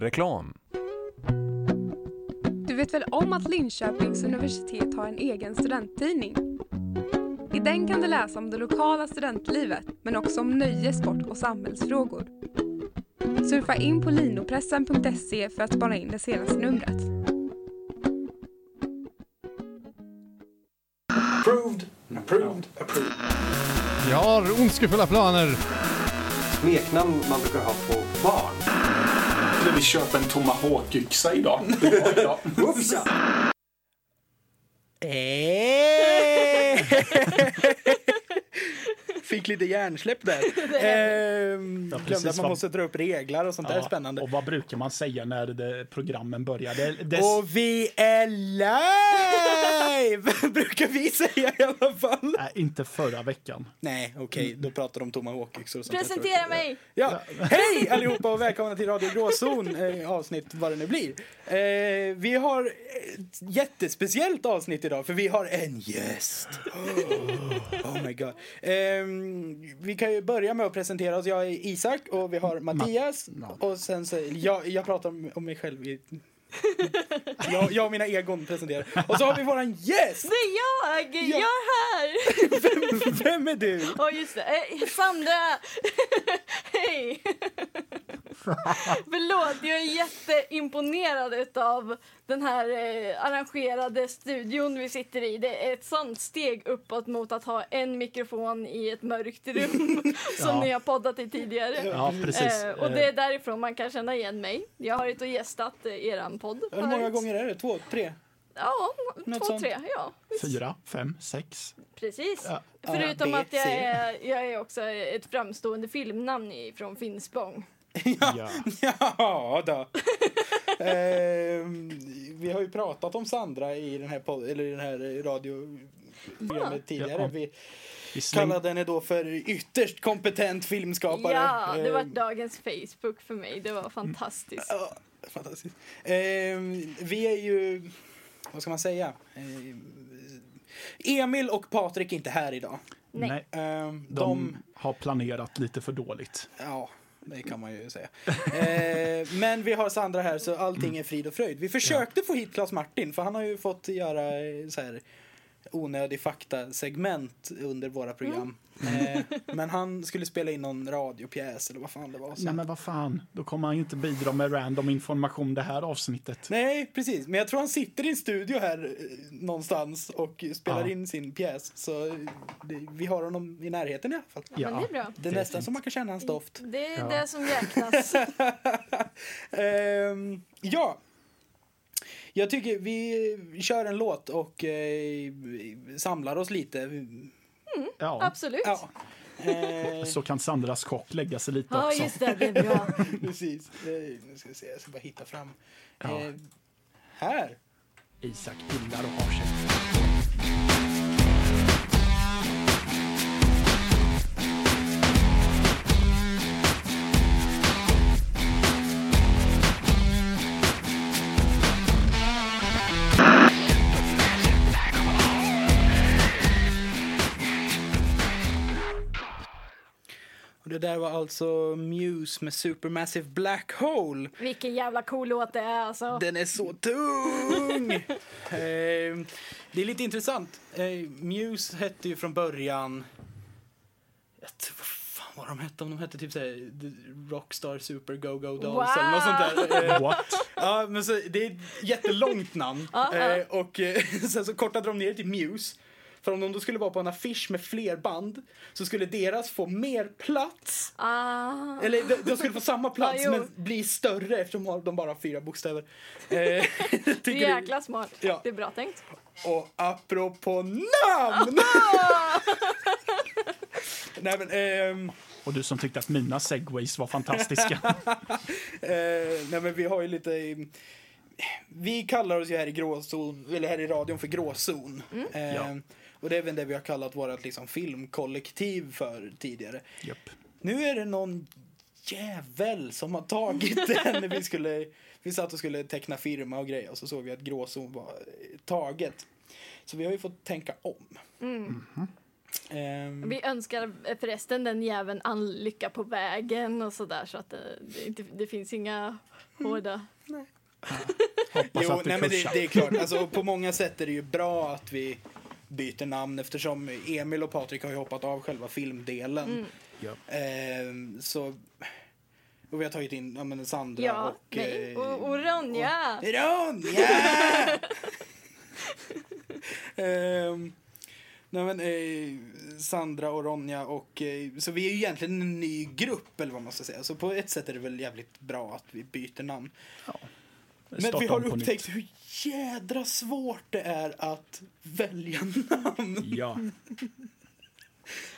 Reklam. Du vet väl om att Linköpings universitet har en egen studenttidning? I den kan du läsa om det lokala studentlivet, men också om nöje, sport och samhällsfrågor. Surfa in på linopressen.se för att spana in det senaste numret. Approved, approved, approved. Jag har ondskefulla planer. Smeknamn man brukar ha på barn. Skulle vi köpa en tomahawk-yxa idag? Idag. Ufsa! Eh. Fick lite hjärnsläpp där. Ehm, glömde precis att man vad- måste dra upp reglar och sånt där Ja, spännande. Och vad brukar man säga när det, programmen börjar? Det, det, Och vi är live! Brukar vi säga i alla fall. Nej, inte förra veckan. Nej, okej, då pratar de om sånt där. Presentera mig! Ja, hej allihopa och välkomna till Radio Gråzon, eh, avsnitt vad det nu blir. Eh, vi har ett jättespeciellt avsnitt idag för vi har en gäst. Oh, oh my god. Eh, vi kan ju börja med att presentera oss. Jag är Isak och vi har Mattias. Och sen så, jag, jag pratar om, om mig själv. I, jag, jag och mina egon presenterar. Och så har vi våran gäst! Det är jag! Ja. Jag är här! Vem, vem är du? Åh, just det. Eh, Sandra! Hej! Förlåt, jag är jätteimponerad av den här eh, arrangerade studion vi sitter i. Det är ett sånt steg uppåt mot att ha en mikrofon i ett mörkt rum som Ja. ni har poddat i tidigare. Ja, precis. Eh, och det är därifrån man kan känna igen mig. Jag har varit och gästat eh, eran podd. Hur många gånger är det? Två? Tre? Ja, Något två, sånt. tre. Ja. Fyra, fem, sex. Precis. Ja. Förutom att jag är, jag är också ett framstående filmnamn i- från Finspång. Ja. Ja då. Ehm, vi har ju pratat om Sandra i den här, pod- eller i den här radioprogrammet tidigare. Ja. Vi Vi släng, kallade henne då för ytterst kompetent filmskapare. Ja, det var Ehm, dagens Facebook för mig. Det var fantastiskt. ja, fantastiskt. Ehm, vi är ju, vad ska man säga? Ehm, Emil och Patrik är inte här idag. Nej. Ehm, de, de har planerat lite för dåligt. Ja, det kan man ju säga. Eh, men vi har Sandra här så allting är frid och fröjd. Vi försökte få hit Claes Martin för han har ju fått göra eh, så här onödig fakta-segment under våra program. Eh, men han skulle spela in någon radiopjäs eller vad fan det var. Så. Nej, men vad fan, då kommer han ju inte bidra med random information det här avsnittet. Nej, precis. Men jag tror han sitter i en studio här eh, någonstans och spelar Ja. in sin pjäs. Så eh, det, vi har honom i närheten i alla fall. Men det är bra. Det är nästan som man kan känna hans doft. Det är Ja. det som räknas. Ehm, ja. Jag tycker vi kör en låt och eh, samlar oss lite. Ja, Absolut. Ja. Eh, så kan Sandras kock lägga sig lite Ja, också. just det. Det är bra. precis. Nu ska vi se, jag ska bara hitta fram. Ja. Eh, här. Isak gillar och har sig. Det där var alltså Muse med Supermassive Black Hole. Vilken jävla cool låt det är alltså. Den är så tung! eh, det är lite intressant. Eh, Muse hette ju från början... Tror, vad fan var de hette? Om de hette typ såhär Rockstar Super Go-Go Dolls Wow! eller något sånt där. Eh, What? ja, men så, det är ett jättelångt namn. Ja. Eh, och eh, sen så kortade de ner till Muse. För om de skulle vara på en affisch med fler band så skulle deras få mer plats. Ah. Eller de, de skulle få samma plats jo. men bli större eftersom de bara har fyra bokstäver. Eh, tycker du- Jäkla smart. Ja. Det är bra tänkt. Och apropå namn! Nej men, ehm, Och du som tyckte att mina segways var fantastiska. eh, nej men vi har ju lite... eh, Vi kallar oss ju här i gråzon, eller här i radion för gråzon. Eh, Ja. Och det är väl det vi har kallat vårt liksom, filmkollektiv för tidigare. Japp. Nu är det någon jävel som har tagit den när vi skulle... Vi satt och skulle teckna firma och grejer och så såg vi att gråzon var eh, taget. Så vi har ju fått tänka om. Ehm, Vi önskar förresten den jäveln all lycka på vägen och sådär så att det, det, inte, det finns inga hårda... Hoppas Jo, att du nej, men det, det är klart. Alltså, på många sätt är det ju bra att vi byter namn eftersom Emil och Patrik har ju hoppat av själva filmdelen. Ja. Ehm, så... Och vi har tagit in ja, men Sandra Ja, och... nej. eh, Och, och Ronja! Ronja! Ehm, nej men, eh, Sandra och Ronja och eh, så vi är ju egentligen en ny grupp eller vad man ska säga. Så på ett sätt är det väl jävligt bra att vi byter namn. Men vi har upptäckt nytt. hur jädra svårt det är att välja namn. Ja,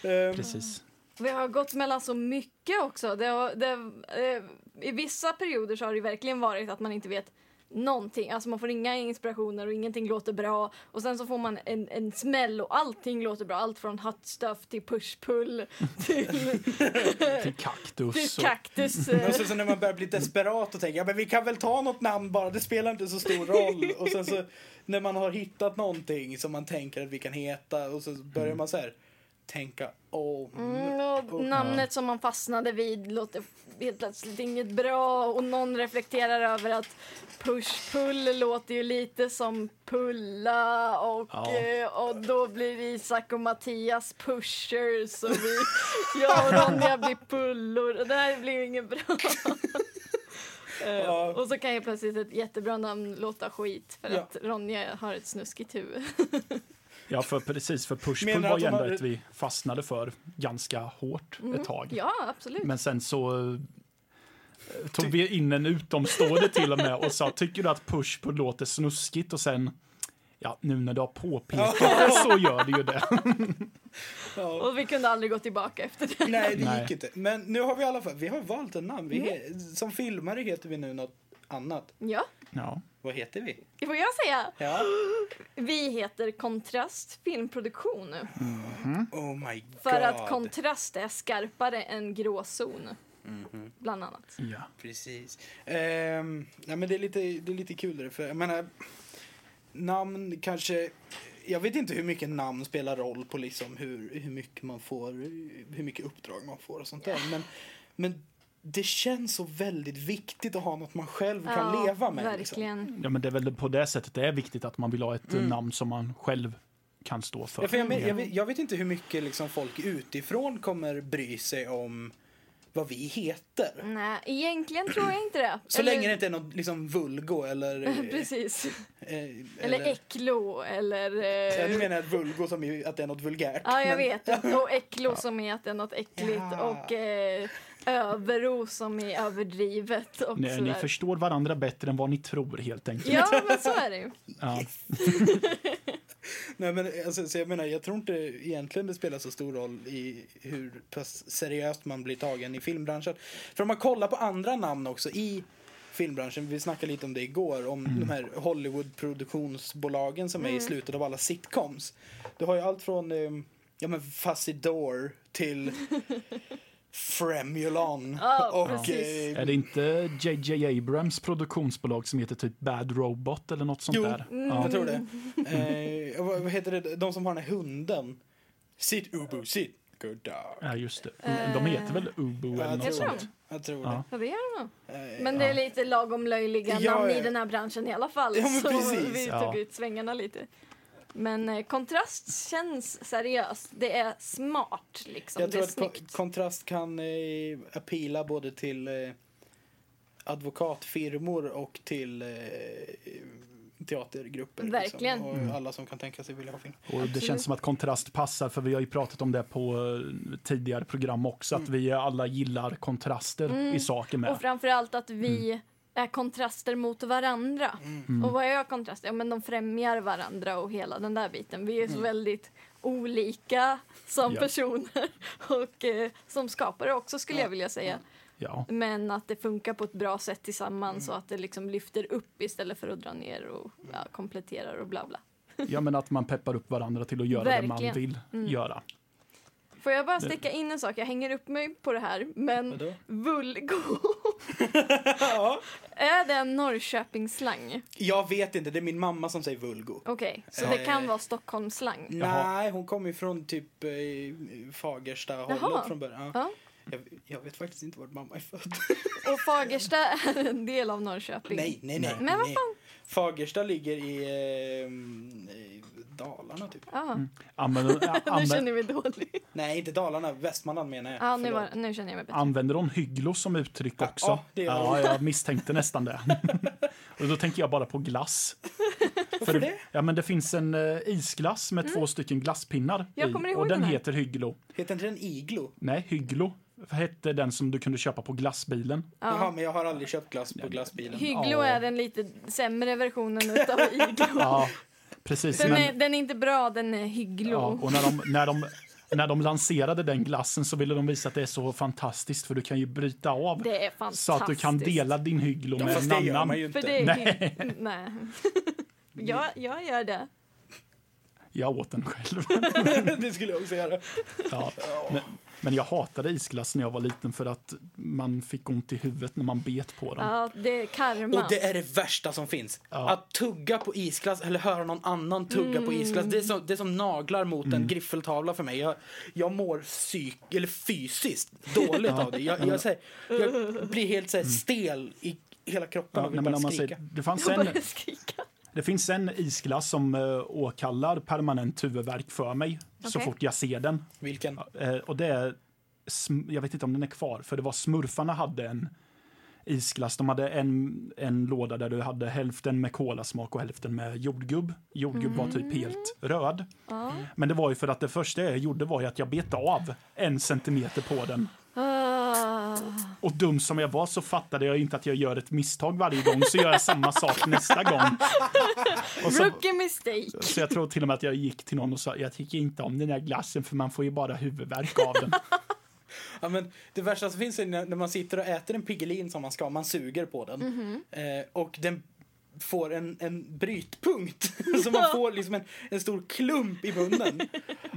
Ehm, precis. Vi har gått mellan så mycket också. Det har, det, eh, I vissa perioder så har det verkligen varit att man inte vet någonting. Alltså man får inga inspirationer och ingenting låter bra. Och sen så får man en, en smäll och allting låter bra. Allt från hot stuff till push-pull till, Till till kaktus. och- kaktus. Och eh. så, när man börjar bli desperat och tänker ja, men vi kan väl ta något namn bara, det spelar inte så stor roll. Och sen så när man har hittat någonting som man tänker att vi kan heta och så börjar man så här tänka om. Mm, och namnet som man fastnade vid låter helt plötsligt inget bra och någon reflekterar över att push-pull låter ju lite som pulla och, Ja. eh, och då blir Isak och Mattias pushers och vi, jag och Ronja blir pullor och det här blir ju inget bra. Eh, Ja. Och så kan ju plötsligt ett jättebra namn låta skit för Ja. att Ronja har ett snuskigt huvud. Ja, för precis. För pushpull var att ju ändå ett vi fastnade för ganska hårt ett tag. Ja, absolut. Men sen så eh, tog vi in en utomstående till och med och sa tycker du att pushpull låter snuskigt och sen Ja, nu när du har påpekat det så gör det ju det. Ja. Och vi kunde aldrig gå tillbaka efter det. Nej, det Nej. gick inte. Men nu har vi i alla fall, vi har valt en namn. Vi he, som filmare heter vi nu något annat. Ja, Ja, Vad heter vi? det får jag säga. Ja. Vi heter Kontrast Filmproduktion. Oh my god. För att kontrast är skarpare än gråzon. Mhm. Bland annat. ja. Precis. Ehm, ja, men det är lite, det är lite kulare för jag menar, namn kanske, jag vet inte hur mycket namn spelar roll på liksom hur, hur mycket man får, hur mycket uppdrag man får och sånt där. Men, men det känns så väldigt viktigt att ha något man själv kan Ja, leva med. Liksom. Verkligen. ja, men det är väl på det sättet det är viktigt att man vill ha ett eh, Mm. namn som man själv kan stå för. Ja, för jag, men, jag, vet, jag vet inte hur mycket liksom folk utifrån kommer bry sig om vad vi heter. Nej, egentligen tror jag inte det. Så länge det inte är något liksom vulgo eller... eh, Precis. eh, Eller äcklo eller... eh, menar jag att vulgo som är, att det är något vulgärt. Ja, jag men- vet. Och äcklo som är att det är något äckligt. Ja. Och eh, överro som är överdrivet. Och Ni, ni förstår varandra bättre än vad ni tror helt enkelt. Ja, men så är det ju. Ja. Nej, men alltså, så jag menar, jag tror inte egentligen det spelar så stor roll i hur pass seriöst man blir tagen i filmbranschen. För om man kollar på andra namn också i filmbranschen, vi snackade lite om det igår, om de här Hollywood-produktionsbolagen som är i slutet av alla sitcoms. Du har ju allt från eh, ja, men Fuzzy Door till Fremulon. Ja, och, eh, Är det inte JJ Abrams produktionsbolag som heter typ Bad Robot eller något sånt Jo, där? Mm. Ja. Jag tror det. Eh, vad, heter det? De som har den här hunden. Sit Ubu, sit. Good dog. ja, just det. De heter väl Ubu Ja, eller något sånt. det. Jag tror Ja. Ja, det gör det det. Eh, Men det är lite lagom löjliga Ja, namn i den här branschen i alla fall. Ja, så precis. vi Ja. tog ut svängarna lite. Men eh, kontrast känns seriöst. Det är smart liksom. jag det tror är att ko- snyggt. kontrast kan eh, appeala både till eh, advokatfirmor och till eh, teatergrupper. Verkligen. Liksom, och alla som kan tänka sig vilja ha film. Och det känns som att kontrast passar, för vi har ju pratat om det på eh, tidigare program också, att vi alla gillar kontraster i saker med. Och framförallt att vi är kontraster mot varandra. Mm. Och vad är kontraster? Ja, men de främjar varandra och hela den där biten. Vi är så väldigt olika som Ja. personer och eh, som skapare också skulle jag vilja säga. Ja. Men att det funkar på ett bra sätt tillsammans och att det liksom lyfter upp istället för att dra ner och ja, kompletterar och bla bla. ja, men att man peppar upp varandra till att göra det man Verkligen. vill göra. Får jag bara sticka in en sak? Jag hänger upp mig på det här, men Vadå? vulgo Ja. Är det en Norrköpingsslang? Jag vet inte, det är min mamma som säger vulgo. Okej, så Ja. det kan vara Stockholmsslang? Nej, hon kommer ju från typ eh, Fagersta Jaha. hållet från början. Ja. Ja. Jag, jag vet faktiskt inte vart mamma är född. Och Fagersta är en del av Norrköping? nej, nej, nej. Men vad nej. fan? Fagersta ligger i, eh, i Dalarna typ. Ja, Använder, nu använder, känner vi dåligt. Nej, inte Dalarna, Västmanland menar jag. Ja, nu, var, nu känner jag mig bättre. använder de hygglo som uttryck Ja, också? ja, det gör ja, jag misstänkte nästan det. Och då tänker jag bara på glass. Varför det? Ja, men det finns en eh, isglass med två stycken glasspinnar Mm. Jag i, kommer ihåg och den den heter hygglo. Heter inte den iglo? Nej, hygglo hette den som du kunde köpa på glassbilen. Jaha, Ja. men jag har aldrig köpt glass på glassbilen. Hygglo Ja. är den lite sämre versionen utav iglo. Ja, precis. Den, är, Men, den är inte bra, den är hygglo. ja, och när de, när, de, när de lanserade den glassen så ville de visa att det är så fantastiskt för du kan ju bryta av Det är fantastiskt. så att du kan dela din hygglo Ja, med en det gör annan. man ju inte. För det är Nej. Nej. Jag, jag gör det. Jag åt den själv. det skulle jag också göra. Ja. Men, men jag hatade isglass när jag var liten för att man fick ont i huvudet när man bet på den. Ja, det är karma. Och det är det värsta som finns. Ja. Att tugga på isglass eller höra någon annan tugga på isglass. Det är, som, det är som naglar mot Mm. en griffeltavla för mig. Jag, jag mår psyk, eller fysiskt dåligt av det. Jag, jag, säger, jag blir helt så här, stel i hela kroppen Mm. Ja, och nej, vill men bara man skrika. säger, det, fanns Jag en. Det finns en isglass som uh, åkallar permanent huvudvärk för mig så Okej. fort jag ser den. Vilken? Eh, och det är, jag vet inte om den är kvar, för det var smurfarna hade en isglass. De hade en, en låda där du hade hälften med kolasmak och hälften med jordgubb. Jordgubb var typ helt röd. Ja. Men det var ju för att det första jag gjorde var ju att jag bet av en centimeter på den. Och dum som jag var så fattade jag inte att jag gör ett misstag varje gång, så gör jag samma sak nästa gång. Och så, Rookie mistake. så jag tror till och med att jag gick till någon och sa jag tycker inte om den där glassen för man får ju bara huvudvärk av den. Ja, men det värsta som finns är när man sitter och äter en Piggelin som man ska, man suger på den. Mhm. Eh, och den får en, en brytpunkt. så man får liksom en, en stor klump i munnen.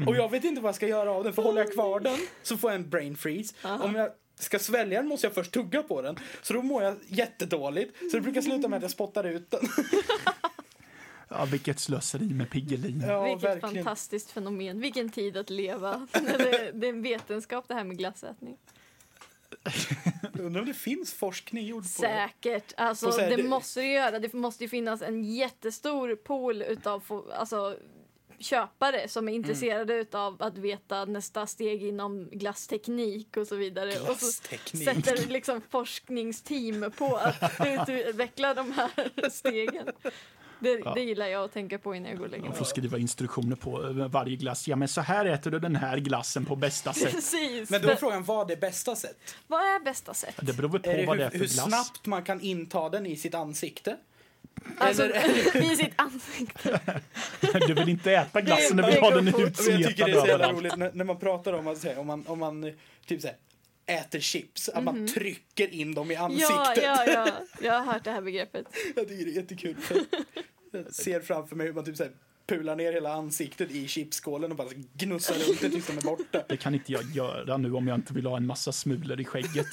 Och jag vet inte vad jag ska göra av den, för håller jag kvar den så får jag en brain freeze. Om jag ska svälja den måste jag först tugga på den. Så då mår jag jättedåligt. Så det brukar sluta med att jag spottar ut den. Ja, vilket slöseri med Piggelin. Ja, Vilket verkligen. fantastiskt fenomen. Vilken tid att leva. det, det är en vetenskap det här med glassätning. Undrar om det finns forskning gjord på. Säkert. Alltså, På det det- måste det göra. Det måste ju finnas en jättestor pool utav alltså, köpare som är intresserade utav att veta nästa steg inom glassteknik och så vidare. Och så Glassteknik. sätter liksom forskningsteam på att utveckla de här stegen. Det, det gillar jag att tänka på innan jag går och lägger Man mig. får skriva instruktioner på eh, varje glass. Ja, men så här äter du den här glassen på bästa sätt. Precis. Men då är frågan, vad är bästa sätt? Vad är bästa sätt? Det beror på Är det vad hur, det är för hur glass. snabbt man kan inta den i sitt ansikte? Alltså, i sitt ansikte. Du vill inte äta glassen, du vill ha den. Men jag tycker utsmetad det är så jävla roligt när, när man pratar om att säga, om man, om man typ så här, äter chips, att man trycker in dem i ansiktet. Mhm. Ja, ja, ja. Jag har hört det här begreppet. Jag tycker det är jättekul. Jag ser framför mig hur man typ så här, pular ner hela ansiktet i chipsskålen och bara gnussar runt det tills de är borta. Det kan inte jag göra nu om jag inte vill ha en massa smulor i skägget.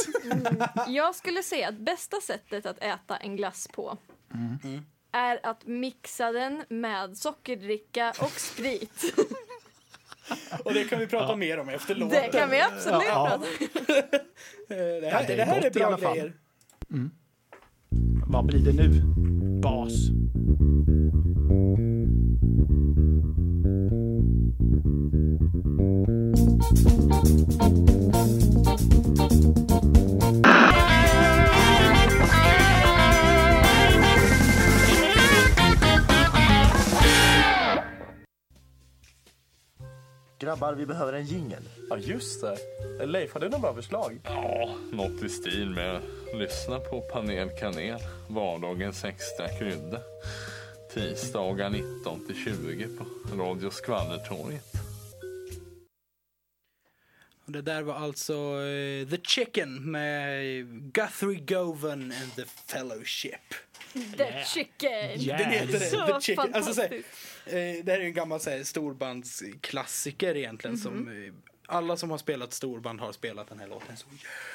Jag skulle säga att bästa sättet att äta en glass på Mm. är att mixa den med sockerdricka och sprit. Och det kan vi prata mer om efter låten. Det kan vi absolut Ja. prata om. Eh, Det här, Ja, det är det här är bra alla fall. grejer. Vad blir det nu? boss. Grabbar, vi behöver en jingel. Ja, just det. Leif, har du några bra förslag? Ja, något i stil med lyssna på Panel Kanel, vardagens extra krydda. Tisdagar 19 till 20 på Radio Skvallertorget. Det där var alltså eh, The Chicken med Guthrie Govan and the Fellowship. The chicken. Yeah. Den heter det, Så The Chicken. Alltså, så här, det här är en gammal så här, storbandsklassiker egentligen som eh, alla som har spelat storband har spelat den här låten så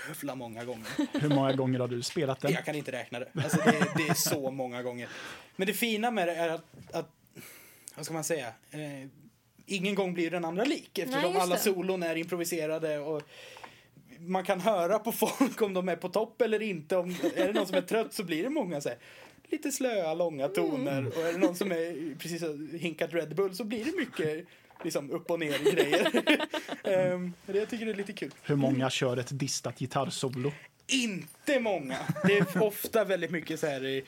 jävla många gånger. Hur många gånger har du spelat den? Jag kan inte räkna det. Alltså det, det är så många gånger. Men det fina med det är att, att vad ska man säga, eh, ingen gång blir den andra lik eftersom Nej, alla solon är improviserade och man kan höra på folk om de är på topp eller inte. Om, är det någon som är trött så blir det många så här, lite slöa, långa toner. Mm. Och är det någon som är precis har hinkat Red Bull så blir det mycket liksom upp och ner grejer. um, det jag tycker det är lite kul. Hur många kör ett distat gitarrsolo? Inte många. Det är ofta väldigt mycket så här,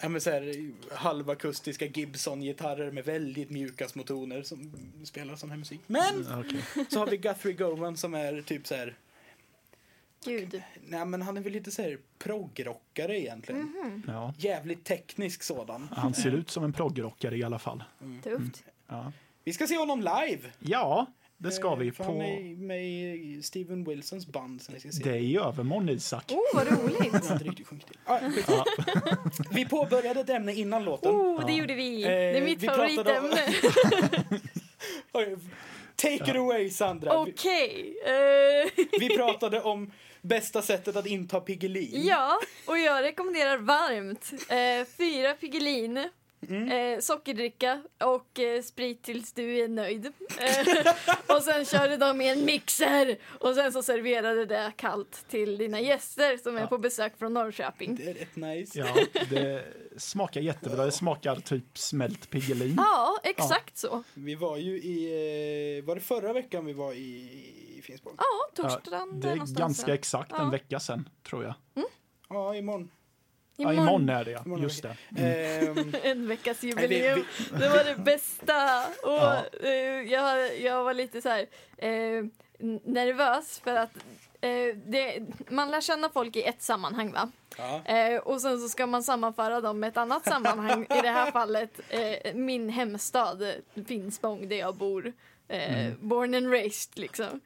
ja, men så här halvakustiska Gibson-gitarrer med väldigt mjuka små toner som spelar sån här musik. Men Okej. så har vi Guthrie Govan som är typ så här, Gud. nej men han är väl lite så här proggrockare egentligen. Mhm. Ja. Jävligt teknisk sådan. Han ser ut som en proggrockare i alla fall. Tufft. Ja, Vi ska se honom live. ja det ska Eh, vi. för Han På... är med i Steven Wilsons band som vi ska se. Det är i övermorgon, Isak. Oh, vad roligt. Ah. Vi påbörjade ett ämne innan låten. Oh, det gjorde vi. Det är Eh, mitt favoritämne. Take it away Sandra. Vi, Okej. eh, vi pratade om bästa sättet att inta Piggelin. Ja, och jag rekommenderar varmt eh, fyra Piggelin, Mm. eh, sockerdricka och eh, sprit tills du är nöjd. Eh, och sen körde de i en mixer och sen så serverade det kallt till dina gäster som är Ja. på besök från Norrköping. Det är rätt nice. Ja, det smakar jättebra. Det smakar typ smält Piggelin. Ja, exakt så. Vi var ju i, eh, var det förra veckan vi var i Finspång? Ja, Ja, torsdagen det där är ganska exakt en Ja. vecka sedan, tror jag. Ja, imorgon. Ja, imorgon är det, ja. Imorgon Just det. Ehm, En veckas jubileum. Det var det bästa. Och Ja. eh, jag, jag var lite så här eh, nervös för att eh, det, man lär känna folk i ett sammanhang va? ja. Eh, och sen så ska man sammanföra dem med ett annat sammanhang. I det här fallet eh, min hemstad Finspång där jag bor. Eh, Born and raised liksom.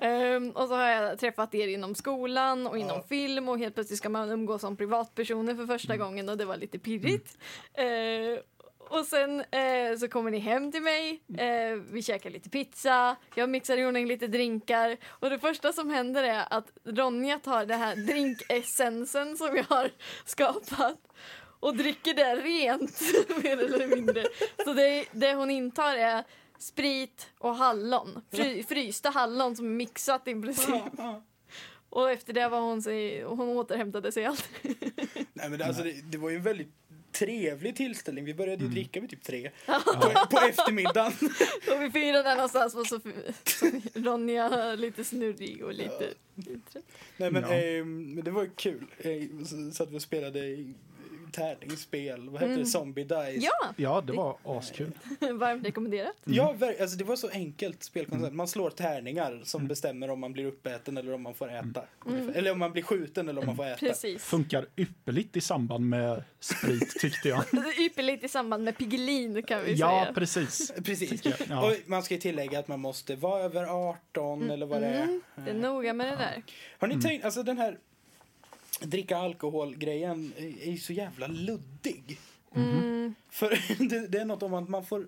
Ehm, och så har jag träffat er inom skolan och inom Ja. film och helt plötsligt ska man umgås som privatpersoner för första gången och det var lite pirrigt. Eh, och sen eh, så kommer ni hem till mig, eh, vi käkar lite pizza, jag mixar i ordning lite drinkar och det första som händer är att Ronja tar det här drinkessensen som jag har skapat och dricker det rent, mer eller mindre. Så det, det hon intar är sprit och hallon, fry, frysta hallon som är mixat i princip. Och efter det var hon sig, hon återhämtade sig aldrig. Nej, men det, alltså, det, det var ju en väldigt trevlig tillställning. Vi började ju Mm. dricka vid typ tre på, på eftermiddagen. Och vi firade där någonstans var så, så Ronja lite snurrig och lite... lite Nej, men, Ja. ehm, men det var ju kul. Eh, så satt vi och spelade i- tärningsspel. Vad hette det? Zombie Dice. Ja, Ja, det var askul. varmt rekommenderat. Ja, ver- alltså det var så enkelt spelkoncept. Man slår tärningar som bestämmer om man blir uppäten eller om man får äta. Eller om man blir skjuten eller om man får äta. Precis. Funkar ypperligt i samband med sprit, tyckte jag. Ypperligt i samband med Piggelin kan vi Ja, säga. precis. Precis. Jag. Ja. Och man ska ju tillägga att man måste vara över 18 eller vad det är. Mm, det är noga med det där. Har ni tänkt, alltså den här dricka alkohol-grejen är är ju så jävla luddig. Mm. För det, det är något om att man får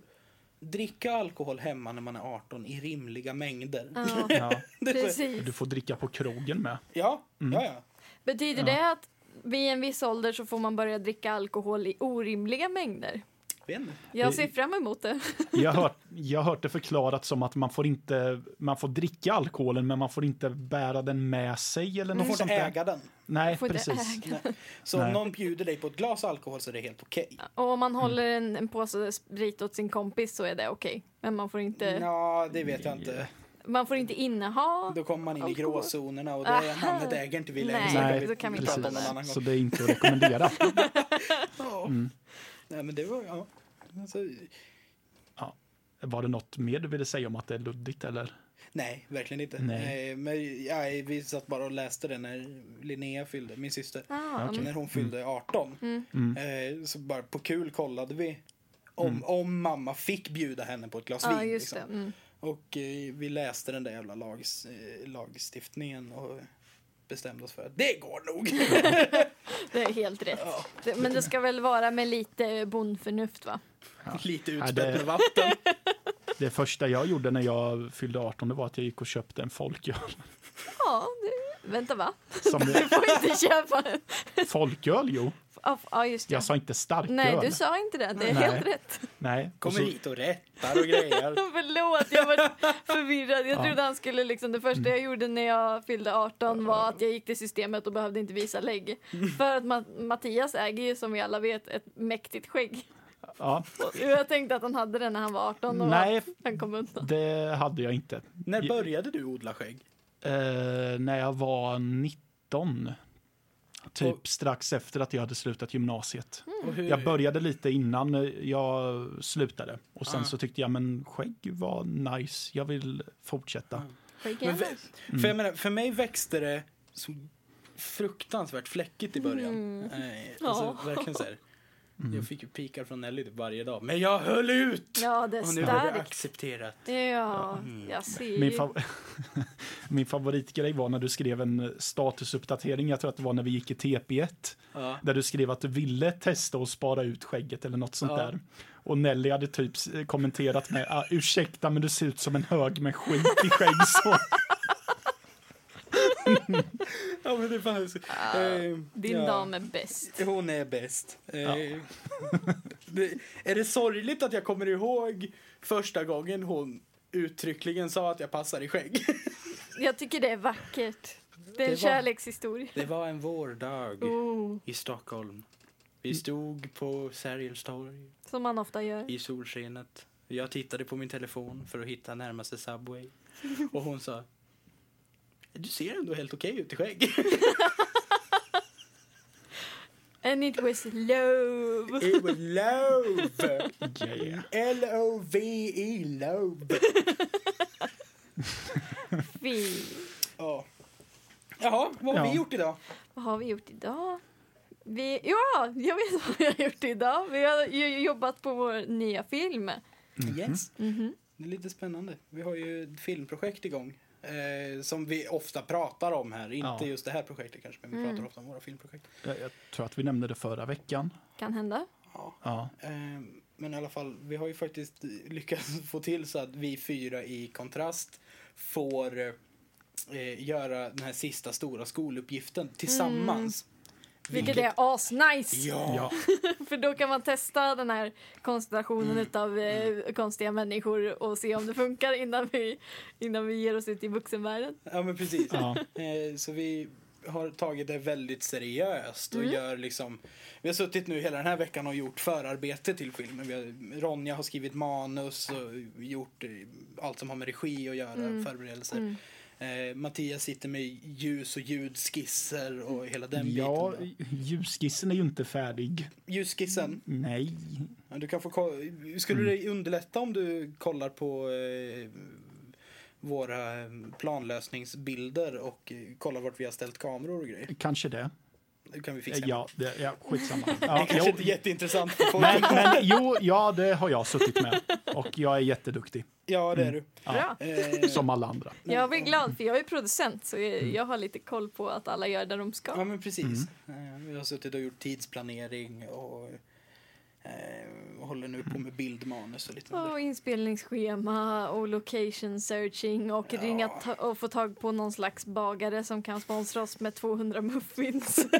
dricka alkohol hemma när man är 18 i rimliga mängder. Ja, Ja. Precis. Du får dricka på krogen med. Ja, ja, ja. Betyder det att vid en viss ålder så får man börja dricka alkohol i orimliga mängder? Inte. Jag ser fram emot det. Jag har hört, jag har hört det förklarat som att man får inte, man får dricka alkoholen men man får inte bära den med sig eller Man något får sånt inte där. äga den. Nej, Får inte precis. äga. Nej. Så Nej. om någon bjuder dig på ett glas alkohol så är det helt okej. Och om man håller en, en påse sprit åt sin kompis så är det okej. Men man får inte, Ja, det vet jag inte. man får inte inneha. Då kommer man in i Alkohol. gråzonerna och det Aha. namnet äger inte vi längre. Nej, så kan vi prata inte om det. någon annan gång. Så det är inte att rekommendera. Mm. Nej, men det var, ja. Alltså, Var det något mer du ville säga om att det är luddigt eller? Nej, verkligen inte. Nej. Men ja, vi satt bara och läste det när Linnea fyllde, min syster. Ah, Okej. När hon fyllde 18. Mm. Eh, så bara på kul kollade vi om, om mamma fick bjuda henne på ett glas Ja, vin. just liksom. det. Mm. Och eh, vi läste den där jävla lags, eh, lagstiftningen och bestämde oss för att det går nog. Det är helt rätt. Det, men det ska väl vara med lite bondförnuft va? Lite Ja, utspätt det- med vatten. Det första jag gjorde när jag fyllde 18 det var att jag gick och köpte en folköl. Ja, det, vänta va? Som Du får inte köpa folköl, jo. Ja, just det. Jag sa inte starköl. Nej, du sa inte det. Det är Nej. helt rätt. Nej. Kommer så- hit och rättar och grejer. Förlåt, jag var förvirrad. Jag Ja. trodde han skulle liksom, det första jag gjorde när jag fyllde 18 var att jag gick till systemet och behövde inte visa lägg. För att Ma- Mattias äger ju som vi alla vet ett mäktigt skägg. Ja, jag tänkte att han hade det när han var 18 och Nej. han kom undan. det hade jag inte. När började du odla skägg? Eh, när jag var 19. Typ Och- strax efter att jag hade slutat gymnasiet. Hur, Jag började lite innan jag slutade. Och sen Ah. så tyckte jag men skägg var nice. Jag vill fortsätta. Skägg Men för, nice. för, jag menar, för mig växte det så fruktansvärt fläckigt i början. Mm. Eh, alltså, Ja. verkligen så här. Mm. Jag fick ju pikar från Nelly typ varje dag. Men jag höll ut! Ja, det är Och nu har vi accepterat. Ja, jag ser Min, fav Min favoritgrej var när du skrev en statusuppdatering, jag tror att det var när vi gick i TP1, Ja. där du skrev att du ville testa att spara ut skägget eller något sånt Ja. där. Och Nelly hade typ kommenterat med, ah, ursäkta men du ser ut som en hög med skit i skägg så. ja, men det fanns. Eh, Din ja. dam är bäst. Hon är bäst. Eh, det, är det sorgligt att jag kommer ihåg första gången hon uttryckligen sa att jag passar i skägg? Jag tycker det är vackert. Det är en Det var- kärlekshistoria. Det var en vårdag Oh, i Stockholm. Vi stod på Sergels torg som man ofta gör. i solskenet. Jag tittade på min telefon för att hitta närmaste Subway. Och hon sa Du ser ändå helt okej ut i skägg. And it was love. It was love. Yeah. L-O-V-E, love. Fy. Ja. Jaha, vad har Ja. vi gjort idag? Vad har vi gjort idag? Vi, ja, jag vet vad vi har gjort idag. Vi har ju jobbat på vår nya film. Yes. Mhm. Det är lite spännande. Vi har ju ett filmprojekt igång. Eh, som vi ofta pratar om här. Inte Ja. just det här projektet kanske, men vi Mm. pratar ofta om våra filmprojekt. Jag, jag tror att vi nämnde det förra veckan. Kan hända. Ja. Ja. Eh, men i alla fall, vi har ju faktiskt lyckats få till så att vi fyra i kontrast får eh, göra den här sista stora skoluppgiften tillsammans. Vilket är asnice! Ja. Ja. För då kan man testa den här konstellationen utav eh, konstiga människor och se om det funkar innan vi, innan vi ger oss ut i vuxenvärlden. ja, men precis. Ja. Eh, så vi har tagit det väldigt seriöst och Mm. gör liksom Vi har suttit nu hela den här veckan och gjort förarbete till filmen. Vi har, Ronja har skrivit manus och gjort eh, allt som har med regi att göra, Mm. förberedelser. Mm. Eh, Mattias sitter med ljus och ljudskisser och hela den ja, biten. ljusskissen är ju inte färdig. Ljusskissen, Nej. ja, du kan få Skulle det underlätta om du kollar på eh, våra eh, planlösningsbilder och eh, kollar vart vi har ställt kameror och grejer? Kanske det. Det kan vi fixa. Ja, det, ja skitsamma. Det Ja, kanske jo, inte är jätteintressant för folk. men, men jo, ja, det har jag suttit med. Och jag är jätteduktig. Ja, det är du. Ja, Bra. Eh, som alla andra. Jag blir glad för jag är producent så jag, jag har lite koll på att alla gör det de ska. Ja, men precis. Mm. Eh, Vi har suttit och gjort tidsplanering och eh, håller nu på med bildmanus och lite. Och inspelningsschema och location searching och Ja. ringa och få tag på någon slags bagare som kan sponsra oss med 200 muffins.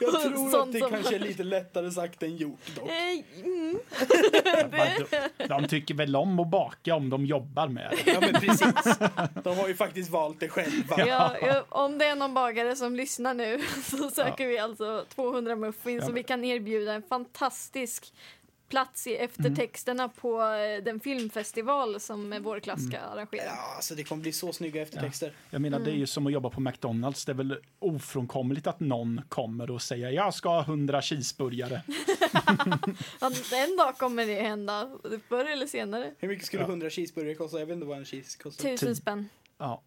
Jag tror att det som- kanske är lite lättare sagt än gjort dock. Eh, mm. De, tycker väl om att baka om de jobbar med det. Ja, men precis. De har ju faktiskt valt det själva. Ja, ja, om det är någon bagare som lyssnar nu så söker vi alltså 200 muffins Ja, och vi kan erbjuda en fantastisk plats i Mm. eftertexterna på eh, den filmfestival som eh, vår klass ska arrangera. Ja, alltså det kommer bli så snygga eftertexter. Jag menar, det är ju som att jobba på McDonalds. Det är väl ofrånkomligt att någon kommer och säger jag ska ha 100 cheeseburgare. Ja, en dag kommer det hända, förr eller senare. Hur mycket skulle Ja. 100 cheeseburgare kosta? Jag vet inte vad en cheese kostar. Tusen spänn. Ja.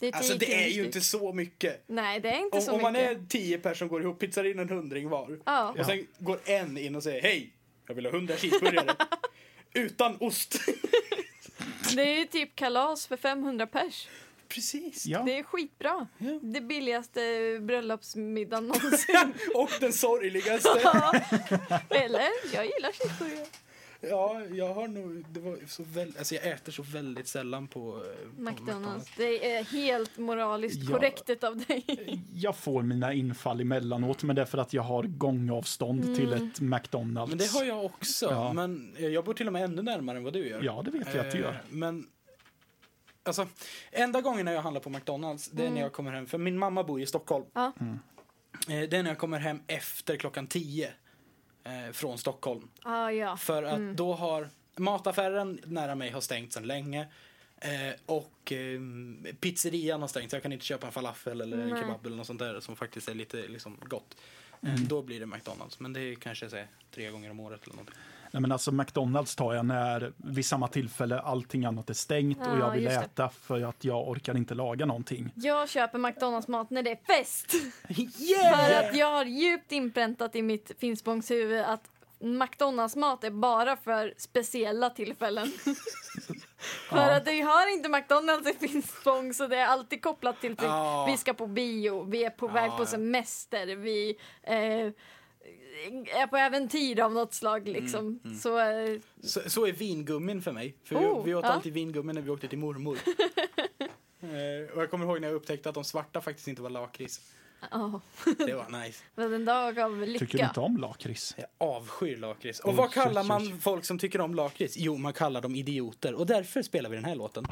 Det är Alltså 10 det är ju inte så mycket. Nej, det är inte Om, så om man mycket. är 10 personer som går ihop, pizzar in en hundring var. Ja. Och sen går en in och säger hej, jag vill ha 100 cheeseburgare. Utan ost. Det är ju typ kalas för 500 pers. Precis. Ja. Det är skitbra. Ja. Det billigaste bröllopsmiddagen någonsin. Och den sorgligaste. Eller? Jag gillar cheeseburgare. Ja, jag har nog, det var så väl, alltså jag äter så väldigt sällan på, eh, på McDonalds. Det är helt moraliskt Ja. korrekt av dig. Jag får mina infall emellanåt, men det är för att jag har gångavstånd till ett McDonalds. Men det har jag också. Ja. Men eh, jag bor till och med ännu närmare än vad du gör. Ja, det vet jag att du Eh, gör. Men alltså, enda gången när jag handlar på McDonalds, det är när jag kommer hem. För min mamma bor i Stockholm. Ja. Eh, Det är när jag kommer hem efter klockan 10 eh, från Stockholm. Ah, ja. För att då har mataffären nära mig har stängt sedan länge. Eh, och eh, pizzerian har stängt så jag kan inte köpa en falafel eller en Nej. kebab eller något sånt där som faktiskt är lite liksom, gott. Eh, Mm. Då blir det McDonalds. Men det är kanske så här, tre gånger om året eller någonting. Nej, men alltså McDonalds tar jag när vid samma tillfälle allting annat är stängt och Ja, jag vill just det. äta för att jag orkar inte laga någonting. Jag köper McDonalds-mat när det är fest. Yeah! För att jag har djupt inpräntat i mitt Finspångshuvud att McDonalds-mat är bara för speciella tillfällen. för att vi har inte McDonalds i Finspång så det är alltid kopplat till typ, Ja. vi ska på bio, vi är på väg på ja. semester, vi eh, är på äventyr av något slag liksom. Så eh, Så, så är vingummin för mig. För Oh, vi, vi åt ja. alltid vingummin när vi åkte till mormor. eh, och jag kommer ihåg när jag upptäckte att de svarta faktiskt inte var lakrits. ja, Det var nice. var en dag av lycka. Tycker du inte om lakrits? Jag avskyr lakrits. Och Oj, vad kallar man folk som tycker om lakrits? Jo, man kallar dem idioter. Och därför spelar vi den här låten.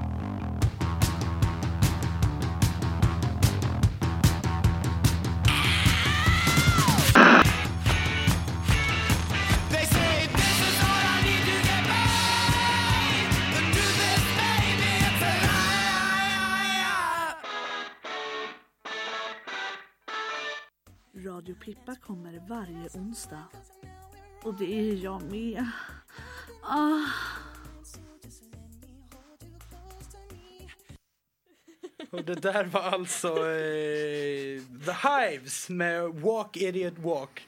Varje onsdag. Och det är jag med. Ah. Och det där var alltså eh, The Hives med Walk Idiot Walk.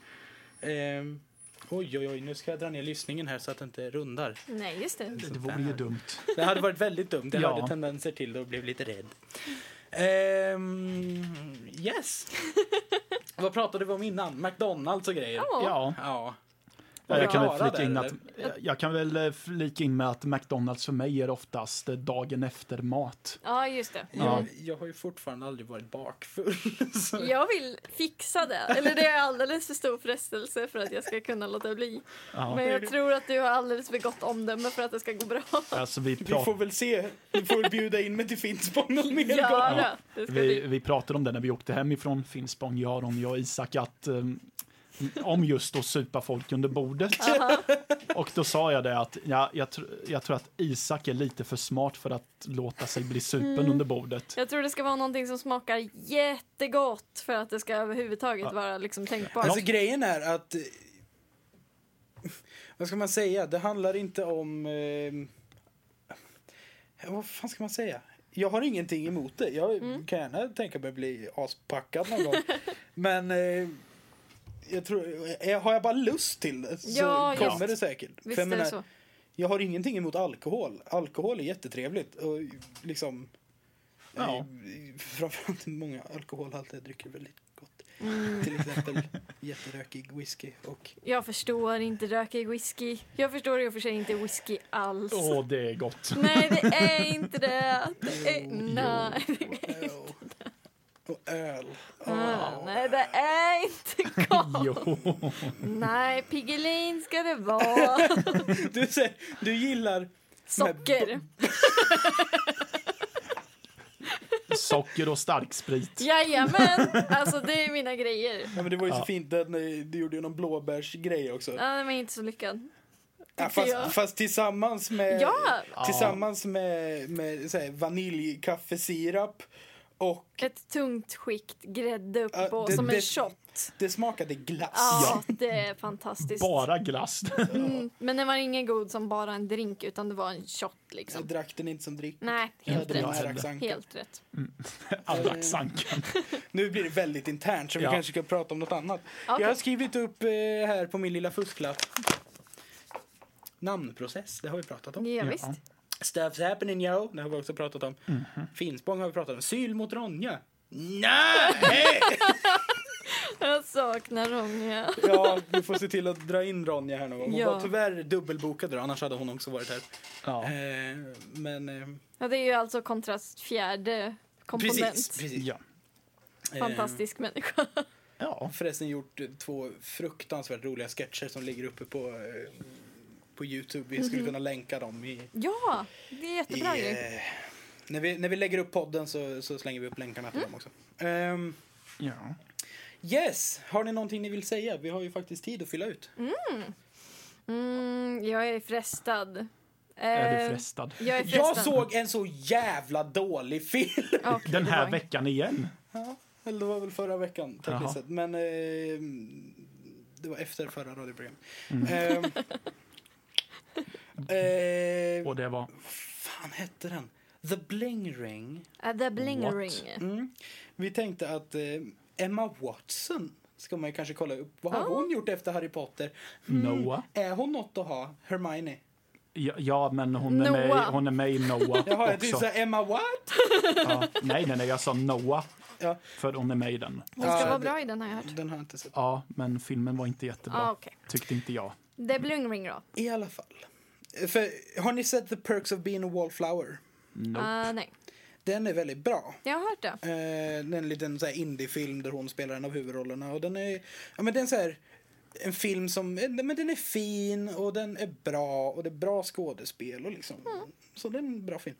Ehm, oj, oj, oj, nu ska jag dra ner lyssningen här så att det inte rundar. Nej, just det. Det vore ju dumt. Det hade varit väldigt dumt. Jag Ja. hade tendenser till det och blev lite rädd. Ehm, yes. Vad pratade vi om innan? McDonalds och grejer. Ja. Ja, Ja. jag, kan väl flika in att, jag kan väl eh, flika in med att McDonalds för mig är oftast eh, dagen efter mat. Ja, just det. Jag, jag har ju fortfarande aldrig varit bakfull. Så. Jag vill fixa det. Eller det är alldeles för stor frestelse för att jag ska kunna låta bli. Ja. Men jag tror att du har alldeles för gott omdöme för att det ska gå bra. Alltså vi, Vi får väl se. Vi får väl bjuda in mig till Finspång någon mer gång. Ja, ska vi, vi pratade om det när vi åkte hem ifrån Finspång, jag, Ronny och Isak, att eh, om just att supa folk under bordet. Och då sa jag det att ja, jag, tr- jag tror att Isak är lite för smart för att låta sig bli supen Mm. under bordet. Jag tror det ska vara någonting som smakar jättegott för att det ska överhuvudtaget vara liksom tänkbart. Alltså grejen är att... eh, Vad ska man säga? Det handlar inte om... Eh, vad fan ska man säga? Jag har ingenting emot det. Jag Mm. kan gärna tänka mig bli aspackad någon gång. Men eh, jag tror, eh, har jag bara lust till det så Ja, kommer just. det säkert. Visst För jag menar, så. Jag har ingenting emot alkohol. Alkohol är jättetrevligt. Och liksom... Ja. eh, Framförallt många alkoholhaltiga drycker är väldigt gott. Mm. Till exempel jätterökig whisky och... Jag förstår inte rökig whisky. Jag förstår i och för sig inte whisky alls. Åh, det är gott. Nej, det är inte det. det är, nej, det är, Och, och öl. ah, nej, det är inte gott. Jo. Nej, Piggelin ska det vara. Du, säger, du gillar... Socker. Socker och starksprit. Jajamän, alltså det är mina grejer. Ja, men det var ju så Ja. fint att ni- du gjorde ju någon blåbärsgrej också. Ja, den var inte så lyckad. Ja, fast, fast tillsammans med... Ja! Tillsammans med, med så här, vaniljkaffesirap och Ett tungt skikt grädde upp Ja, på det- som en det- shot. det smakade glass. Ja, det är fantastiskt. Bara glass. Mm, men den var ingen god som bara en drink utan det var en shot Jag liksom. drack den inte som dryck. Nej, Jag helt hade rätt. här. Helt rätt. Allaxankan. Nu blir det väldigt internt så vi Ja. kanske ska prata om något annat. Okej. Jag har skrivit upp eh, här på min lilla fusklapp. Namnprocess, det har vi pratat om. Ja, visst. Stuff's happening yo, det har vi också pratat om. Mhm. Finspång har vi pratat om. Syl mot Ronja. Nej! Jag Saknar Ronja. Ja, vi får se till att dra in Ronja här någon gång. Hon Ja. var tyvärr dubbelbokad då, annars hade hon också varit här. Ja. Eh, men... Eh, Ja, det är ju alltså kontrast fjärde komponent. precis, precis. Ja. Eh, Fantastisk människa. Ja. Förresten gjort eh, två fruktansvärt roliga sketcher som ligger uppe på, eh, på Youtube. Vi skulle Mhm. kunna länka dem i... Ja, det är jättebra i, grej. eh, när, vi, när vi lägger upp podden så, så slänger vi upp länkarna till dem också. Ehm, ja. yes, har ni någonting ni vill säga? Vi har ju faktiskt tid att fylla ut. Mm. Mm, jag är frestad. Är du Eh, frestad? Jag är frestad. Jag såg en så jävla dålig film! Okej, Den här var- veckan igen? Ja, eller det var väl förra veckan tekniskt Jaha. sett. Men eh, det var efter förra radioprogrammet. Mm. Ehm, eh, Och det var? fan hette den? The Bling Ring. Uh, the Bling What? Ring. Mm. Vi tänkte att eh, Emma Watson ska man ju kanske kolla upp. Vad har Ah. hon gjort efter Harry Potter? Noah? Är hon något att ha? Hermione? Ja, ja men hon är, med, hon är med i Noah Jaha, jag tyckte också. såhär Emma what? Ja. Nej, nej, nej, jag sa Noah. Ja. För hon är med i den. Hon ska Ja, vara bra i den har jag hört. Den har jag inte sett. Ja, men filmen var inte jättebra. Ah, okej. Tyckte inte jag. The Bling Ring då? I alla fall. För, har ni sett The Perks of Being a Wallflower? Nope. Ah, nej. Den är väldigt bra. Jag har hört det. Eh, det är en liten så här indiefilm där hon spelar en av huvudrollerna. Och den är, ja, men den är så här, en film som eh, men den är fin och den är bra och det är bra skådespel. Och liksom, Så det är en bra film.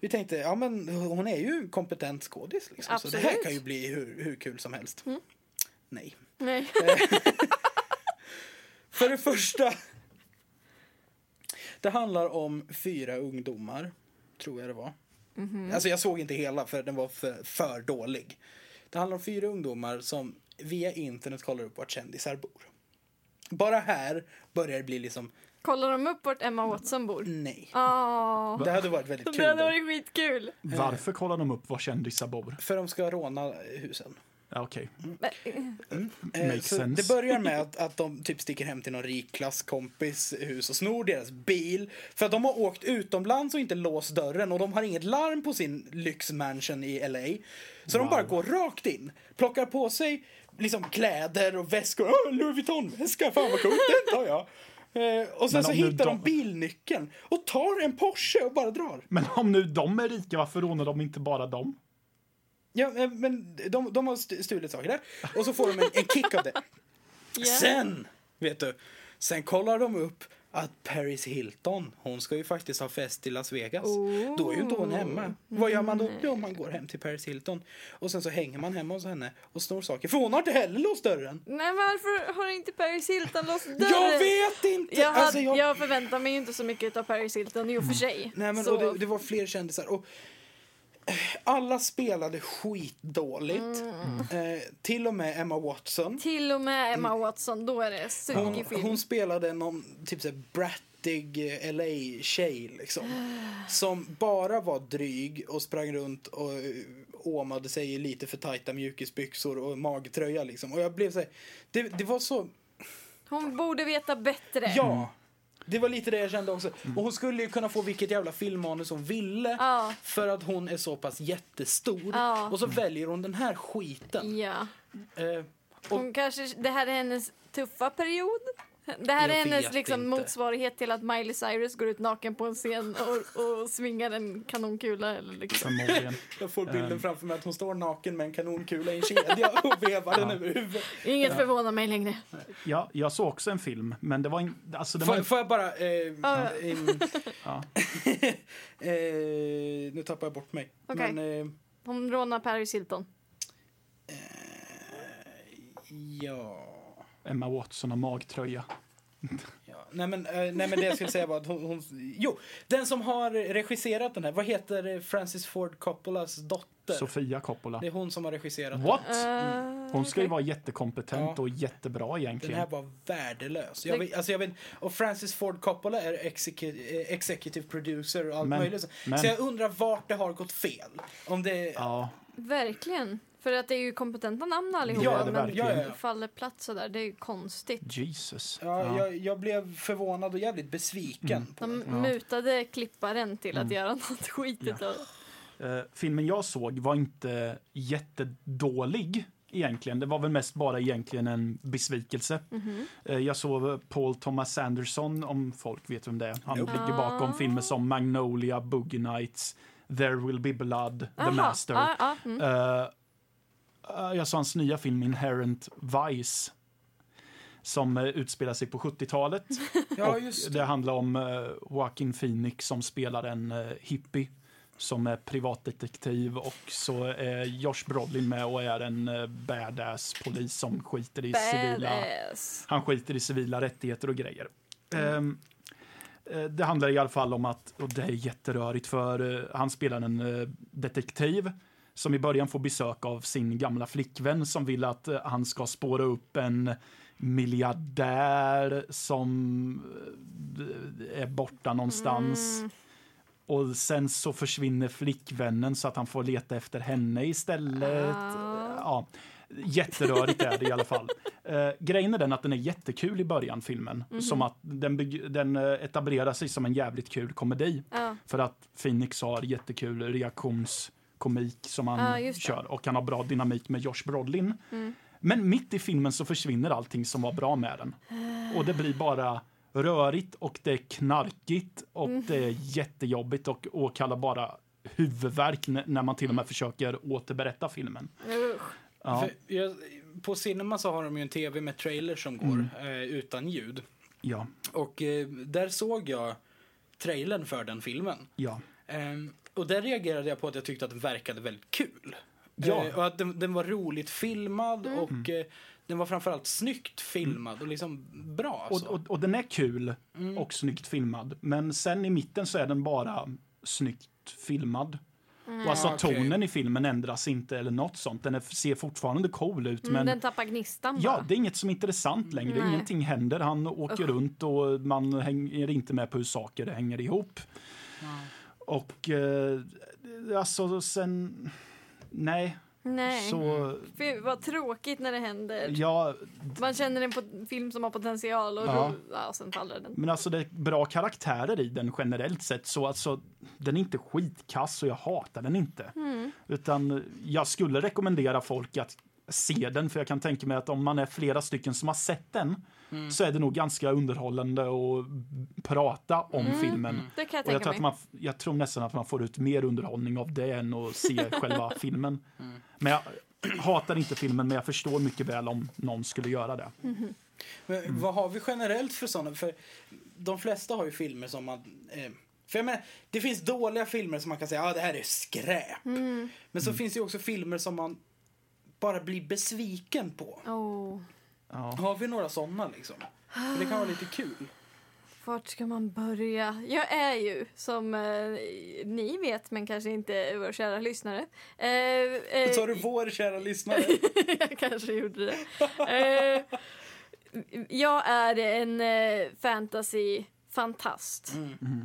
Vi tänkte, ja men hon är ju kompetent skådis. Liksom, så det här kan ju bli hur, hur kul som helst. Nej. Nej. För det första. Det handlar om fyra ungdomar, tror jag det var. Alltså jag såg inte hela för den var för, för dålig. Det handlar om fyra ungdomar som via internet kollar upp vart kändisar bor. Bara här börjar det bli liksom, Kollar de upp vart Emma Watson bor? nej. Ah. Det hade varit väldigt kul. Det hade varit skitkul. Varför kollar de upp var kändisar bor? För de ska råna husen. Okej. Men, eh, Eh, Makes så sense. Det börjar med att, att de typ sticker hem till någon rik klasskompis hus och snor deras bil. För att de har åkt utomlands och inte låst dörren och de har inget larm på sin lyxmansion i LA. Så de Wow. bara går rakt in, plockar på sig liksom kläder och väskor. Åh, Louis Vuitton-väska, fan vad coolt, den tar jag. Eh, och sen så hittar de de- bilnyckeln och tar en Porsche och bara drar. Men om nu de är rika, varför rånar de inte bara dem? Ja, eh, men de, de har st- stulit saker där och så får de en, en kick av det. ja. Sen, vet du, sen kollar de upp att Paris Hilton, hon ska ju faktiskt ha fest i Las Vegas. Oh. Då är ju inte hon hemma. Vad gör man då? Jo, man går hem till Paris Hilton. Och sen så hänger man hemma hos henne och snor saker. För hon har inte heller låst dörren. Nej, varför har inte Paris Hilton låst dörren? Jag vet inte! Jag, hade, Alltså, jag... jag- förväntar mig ju inte så mycket av Paris Hilton i och för sig. Nej, men så... och det, det var fler kändisar. Och alla spelade skitdåligt. Mm. Eh, till och med Emma Watson. Till och med Emma Watson, då är det sugig film. hon spelade någon typ såhär brattig eh, LA-tjej liksom. Som bara var dryg och sprang runt och eh, åmade sig i lite för tajta mjukisbyxor och magtröja liksom. Och jag blev såhär, det, det var så, Hon borde veta bättre. ja. Det var lite det jag kände också. Och hon skulle ju kunna få vilket jävla filmmanus hon ville. Ja. För att hon är så pass jättestor. Ja. Och så väljer hon den här skiten. Ja. Eh, Hon kanske, det här är hennes tuffa period. Det här Jag är hennes liksom, inte. motsvarighet till att Miley Cyrus går ut naken på en scen och, och svingar en kanonkula. Eller liksom. Jag får bilden Ehm. framför mig att hon står naken med en kanonkula i en kedja och vevar den över huvudet. Inget förvånar mig längre. Ja, jag såg också en film, men det var inte... Alltså, det Får, var får jag bara... Eh, Ja. Ja. eh, nu tappar jag bort mig. Okej. Men, eh, Hon rånar Paris Hilton. ja... Emma Watson har magtröja. ja. Nej, men, eh, nej men det jag skulle säga var att hon, hon... Jo, den som har regisserat den här, vad heter Francis Ford Coppolas dotter? Sofia Coppola. Det är hon som har regisserat What? Uh, Hon ska ju vara jättekompetent Ja. och jättebra Den egentligen. här var värdelös. Jag vet, alltså jag vet, och Francis Ford Coppola är execu- eh, executive producer och allt Men- möjligt. men- Så jag undrar vart det har gått fel. Om det... Ja, Verkligen. För att det är ju kompetenta namn allihopa. Ja, det men ja, ja. faller platt sådär. Det är ju konstigt. Jesus. Ja, Ja. Jag, jag blev förvånad och jävligt besviken. Mm. På De den. mutade klipparen till att Mm. göra något skitigt. Ja. av det. Eh, filmen jag såg var inte jättedålig. egentligen. Det var väl mest bara egentligen en besvikelse. Mhm. Eh, Jag såg Paul Thomas Anderson, om folk vet vem det är. Han Nope. ligger bakom Ah. filmer som Magnolia, Boogie Nights, There Will Be Blood, The Aha. Master. Ah, ah, mm. Eh, jag såg hans nya film Inherent Vice som uh, utspelar sig på 70-talet. Ja, det. det. handlar om uh, Joaquin Phoenix som spelar en hippie som är privatdetektiv och så är Josh Brolin med och är en badass polis som skiter i civila han skiter i civila rättigheter och grejer. Mm. Ehm, eh, det handlar i alla fall om att, och det är jätterörigt för eh, han spelar en eh, detektiv som i början får besök av sin gamla flickvän som vill att eh, han ska spåra upp en miljardär som eh, är borta någonstans. Mm. Och sen så försvinner flickvännen så att han får leta efter henne istället. Ah. Ja, jätterörigt är det i alla fall. Eh, grejen är den att den är jättekul i början, filmen. Mhm. Som att den, den eh, etablerar sig som en jävligt kul komedi. Ja. För att Phoenix har jättekul reaktionskomik som han det. kör. Och han har bra dynamik med Josh Brolin. Mm. Men mitt i filmen så försvinner allting som var bra med den. Och det blir bara rörigt och det är knarkigt och Mm. det är jättejobbigt och åkallar bara huvudvärk när man till och med försöker återberätta filmen. Usch. Ja, För jag, på Cinema så har de ju en tv med trailer som går Mm. eh, utan ljud. ja, Och eh, där såg jag trailern för den filmen. ja. Ehm, och där reagerade jag på att jag tyckte att den verkade väldigt kul. Ja. Eh, och att den, den var roligt filmad Mm. och eh, den var framförallt snyggt filmad och liksom bra. Och, så. och, och den är kul Mm. och snyggt filmad. Men sen i mitten så är den bara snyggt filmad. Mm. Och alltså Ja, okej. tonen i filmen ändras inte eller något sånt. Den är, ser fortfarande cool ut. Mm, men den tappar gnistan bara. Ja, det är inget som är intressant längre. Nej. Ingenting händer. Han åker Usch. runt och man hänger inte med på hur saker hänger ihop. Och eh, alltså sen... Nej. Nej. Så, Fy, vad tråkigt när det händer. ja, Man känner en pot- film som har potential och Ja. då, ja, sen faller den. men alltså det är bra karaktärer i den generellt sett. Så alltså, den är inte skitkass och jag hatar den inte. Mm. Utan jag skulle rekommendera folk att se den, för jag kan tänka mig att om man är flera stycken som har sett den Mm. så är det nog ganska underhållande att prata om Mm. filmen. Det kan jag Och jag tänka tror, mig. att man, jag tror nästan att man får ut mer underhållning av det än att se själva filmen. Men jag hatar inte filmen, men jag förstår mycket väl om någon skulle göra det. Mhm. Men vad har vi generellt för sådana? För de flesta har ju filmer som man... Eh, för jag menar, det finns dåliga filmer som man kan säga, ja ah, det här är skräp. Mm. Men så finns det ju också filmer som man bara blir besviken på. Oh. Ja. Har vi några sådana liksom? För det kan vara lite kul. Vart ska man börja? Jag är ju, som eh, ni vet, men kanske inte våra kära lyssnare. Eh, eh, Så har du vår kära lyssnare. jag kanske gjorde det. Eh, jag är en eh, fantasy-fantast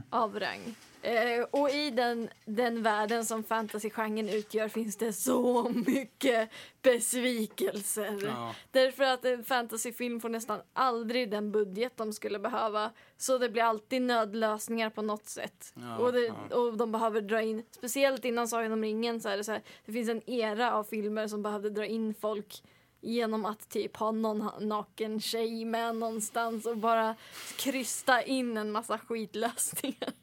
av rang. Eh, och i den, den världen som fantasygenren utgör finns det så mycket besvikelser. Ja. Därför att en fantasyfilm får nästan aldrig den budget de skulle behöva. Så det blir alltid nödlösningar på något sätt. Ja, och, det, ja. och de behöver dra in, speciellt innan Sagan om ringen så är det så här, det finns en era av filmer som behövde dra in folk genom att typ ha någon naken tjej med någonstans och bara krysta in en massa skitlösningar.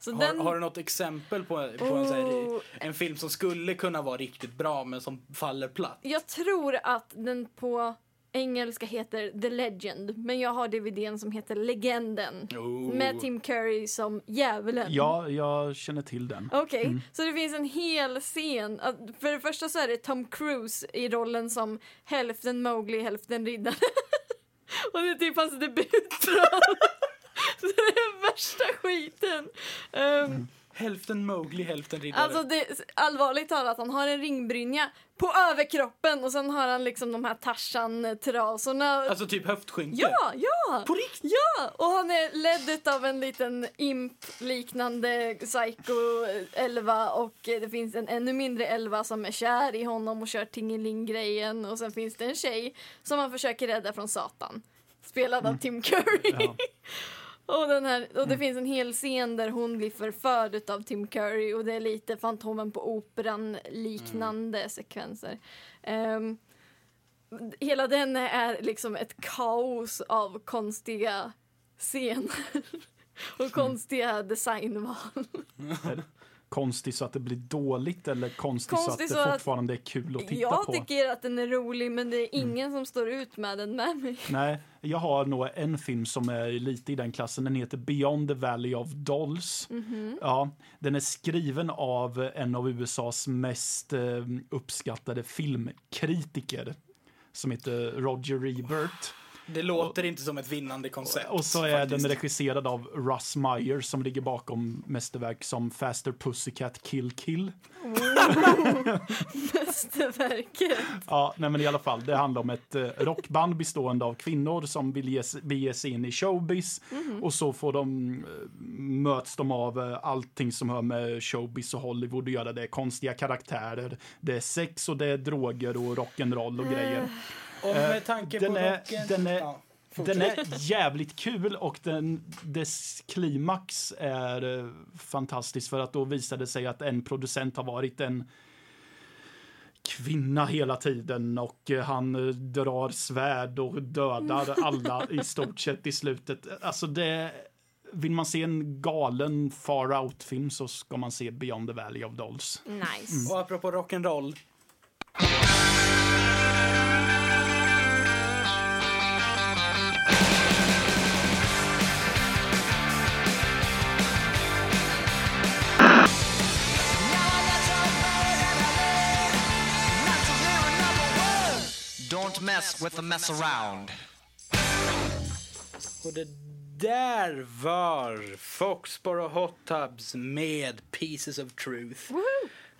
Så Har, den, har du något exempel på, på en, så här, Oh. en film som skulle kunna vara riktigt bra men som faller platt? Jag tror att den på engelska heter The Legend, men jag har DVDn som heter Legenden. Oh. Med Tim Curry som djävulen. Ja, jag känner till den. Okej, Mm. så det finns en hel scen. För det första så är det Tom Cruise i rollen som hälften Mowgli, hälften riddare. Och det är typ hans debutroll. så det är värsta skiten. Um, Hälften Mowgli, hälften riddare. Alltså det, allvarligt talat, han har en ringbrynja på överkroppen och sen har han liksom de här Tarzan-trasorna. Alltså typ höftskynke? Ja, ja! På riktigt? Ja! Och han är ledd av en liten imp-liknande psycho-elva och det finns en ännu mindre elva som är kär i honom och kör tingeling-grejen och sen finns det en tjej som han försöker rädda från Satan. Spelad av Tim Curry. Ja. Och, den här, och det finns en hel scen där hon blir förförd av Tim Curry och det är lite Fantomen på Operan liknande sekvenser. Ehm, hela den är liksom ett kaos av konstiga scener och konstiga designval. Konstigt så att det blir dåligt eller konstigt så att det så att- fortfarande är kul att titta Jag på? tycker att den är rolig men det är ingen som står ut med den med mig. Nej, jag har nog en film som är lite i den klassen. Den heter Beyond the Valley of Dolls. Mhm. Ja, den är skriven av en av USAs mest eh, uppskattade filmkritiker som heter Roger Ebert. Det låter inte som ett vinnande koncept. Och så är faktiskt. den regisserad av Russ Meyer som ligger bakom mästerverk som Faster Pussycat Kill Kill. Mästerverket. Ja, nej men i alla fall, det handlar om ett eh, rockband bestående av kvinnor som vill ge, sig- bege sig in i showbiz Mhm. och så får de, eh, möts de av eh, allting som hör med showbiz och Hollywood att göra. Det är konstiga karaktärer, det är sex och det är droger och rock'n'roll och grejer. Och Eh, med tanke den på är, rocken... Den är, Ja, den är jävligt kul och den, dess klimax är eh, fantastisk för att då visar det sig att en producent har varit en kvinna hela tiden och eh, han drar svärd och dödar alla i stort sett i slutet. Alltså det vill man se en galen far out-film så ska man se Beyond the Valley of Dolls. Nice. Och apropå rock'n'roll. Mess with the mess around. Och det där var Foxborough Hot Tubs med Pieces of Truth.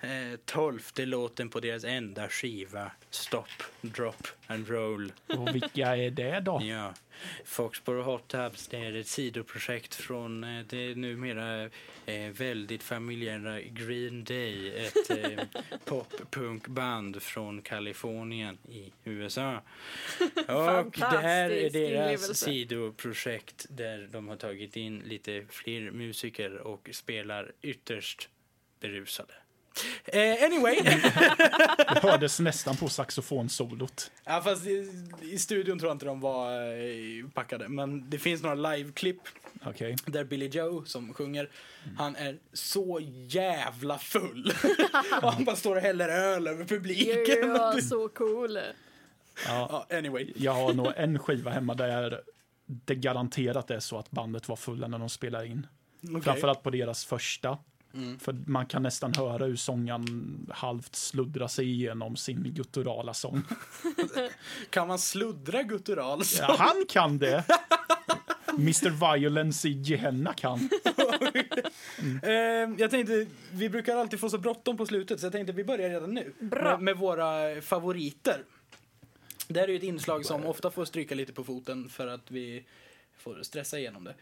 Eh, tolfte låten på deras enda skiva, Stop, Drop and Roll. Och vilka är det då? Ja, Foxborough Hot Tubs det är ett sidoprojekt från eh, det numera eh, väldigt familjära Green Day, ett eh, pop-punkband från Kalifornien i USA. Och det här är deras inlevelse. sidoprojekt där de har tagit in lite fler musiker och spelar ytterst berusade. Eh, anyway. Det hördes nästan på saxofonsolot. Ja, fast i, i studion tror jag inte de var eh, packade. Men det finns några liveklipp Okej. där Billy Joe som sjunger, han är så jävla full. och han bara står och häller öl över publiken. Ja, så cool. Ja, anyway. jag har nog en skiva hemma där det garanterat är så att bandet var fulla när de spelade in. Okej. Framförallt på deras första. Mm. För man kan nästan höra hur sångaren halvt sluddrar sig igenom sin gutturala sång. Kan man sluddra guttural? Ja, han kan det! Mr Violence i Gehenna kan. Eh, jag tänkte, vi brukar alltid få så bråttom på slutet så jag tänkte vi börjar redan nu. Bra. Med, med våra favoriter. Det här är ju ett inslag som ofta får stryka lite på foten för att vi får stressa igenom det.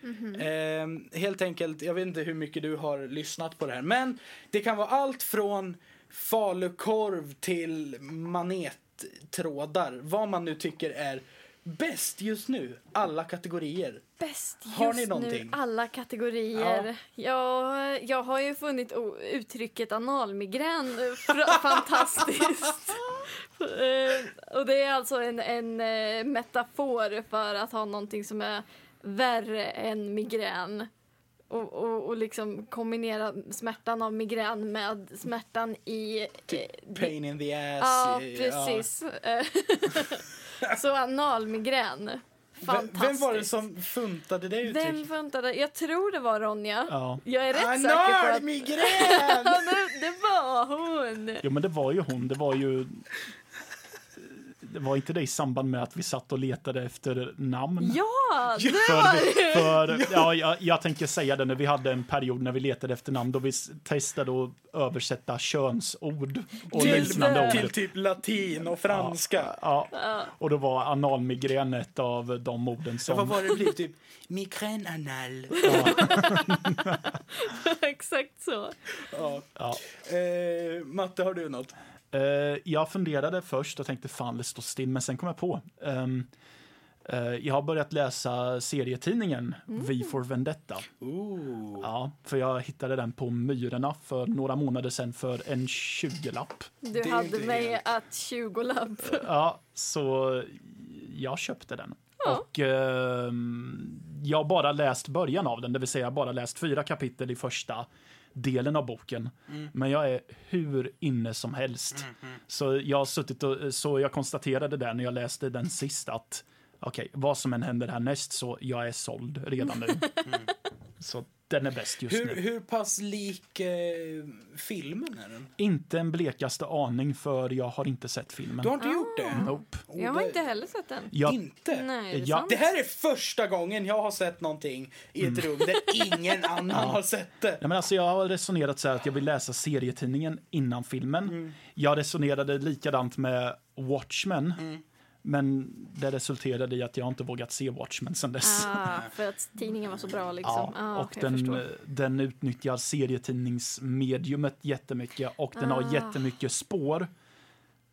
Eh, helt enkelt, jag vet inte hur mycket du har lyssnat på det här, men det kan vara allt från falukorv till manettrådar. Vad man nu tycker är bäst just nu. Alla kategorier. Bäst Har just ni någonting? nu, alla kategorier. Ja. Jag har ju funnit uttrycket analmigrän eh, fantastiskt. Eh, och det är alltså en, en eh, metafor för att ha någonting som är värre än migrän. Och, och, och liksom kombinera smärtan av migrän med smärtan i... eh, Pain in the ass. Ja, precis. Eh, Så analmigrän. Fantastiskt. vem var det som funtade det uttrycket? Vem funtade? Jag tror det var Ronja. Ja. Jag är rätt säker på att... Det, det var hon! Jo, men det var ju hon. Det var ju... Det var inte det i samband med att vi satt och letade efter namn? Ja, det För, var det! för ja, jag, jag tänker säga det när vi hade en period när vi letade efter namn då vi testade att översätta könsord och till, liknande till ord. typ latin och franska. Ja, och då var analmigrän ett av de orden Så vad som... var det blivit? Typ migränanal. Exakt så. Ja. Ja. Eh, Matte, har du något? Eh, jag funderade först och tänkte fan det står still, men sen kom jag på. ehm, Eh, jag har börjat läsa serietidningen V for Vendetta. Ooh. Ja, för jag hittade den på Myrorna för några månader sedan för en 20-lapp. Du hade mig att 20-lapp. Ja, så jag köpte den. Ja. Och ehm, jag har bara läst början av den, det vill säga bara läst fyra kapitel i första delen av boken. Men jag är hur inne som helst. Så jag har suttit och, så jag konstaterade där när jag läste den sist att okej, vad som än händer härnäst så jag är såld redan nu. Så den är bäst just Hur, nu. hur pass lik eh, filmen är den? Inte en blekaste aning för jag har inte sett filmen. Du har inte gjort det? Nope. Oh, Jag har det- inte heller sett den. Jag, Inte? Nej, det Ja. sant? Det här är första gången jag har sett någonting i ett rum där ingen annan har sett det. Ja, men alltså jag har resonerat så här att jag vill läsa serietidningen innan filmen. Jag resonerade likadant med Watchmen. Men det resulterade i att jag inte vågat se Watchmen sen dess. Ah, för att tidningen var så bra liksom. Ja, ah, och den, förstår. den utnyttjar serietidningsmediumet jättemycket och den har Ah. jättemycket spår.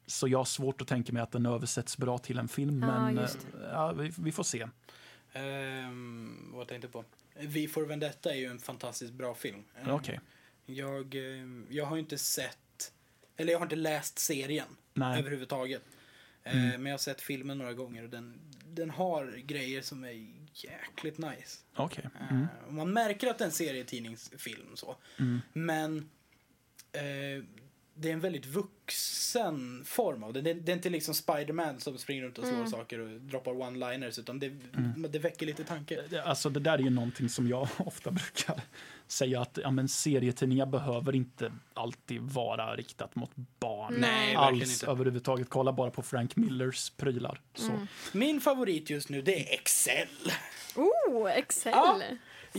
Så jag har svårt att tänka mig att den översätts bra till en film, Ah, men eh, ja, vi, vi får se. Um, vad tänkte på? V for Vendetta är ju en fantastiskt bra film. Ja, Okej. Jag, ehm, jag har ju inte sett, eller jag har inte läst serien Nej. överhuvudtaget. Eh, Mm. Men jag har sett filmen några gånger och den, den har grejer som är jäkligt nice. Okej. Eh, Mm. Man märker att det är en serietidningsfilm så. Mm. Men eh, det är en väldigt vuxen form av det. Det, det är inte liksom Spider-Man som springer runt och slår Mm. saker och droppar one-liners utan det, Mm. det väcker lite tanke. Det- Alltså det där är ju någonting som jag ofta brukar säga att ja, men serietidningar behöver inte alltid vara riktat mot barn. Nej, Alls inte. överhuvudtaget. Kolla bara på Frank Millers prylar. Så. Mm. Min favorit just nu det är Excel. Oh, Excel! Ja.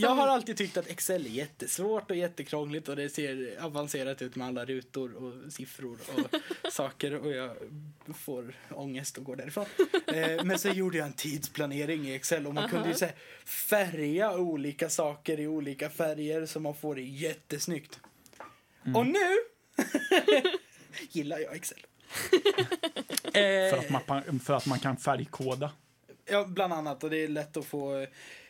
Jag har alltid tyckt att Excel är jättesvårt och jättekrångligt och det ser avancerat ut med alla rutor och siffror och saker och jag får ångest och går därifrån. Eh, Men så gjorde jag en tidsplanering i Excel och man kunde ju så färga olika saker i olika färger så man får det jättesnyggt. Och nu gillar jag Excel. För, Eh, att man, för att man kan färgkoda. Ja, bland annat. Och det är lätt att få...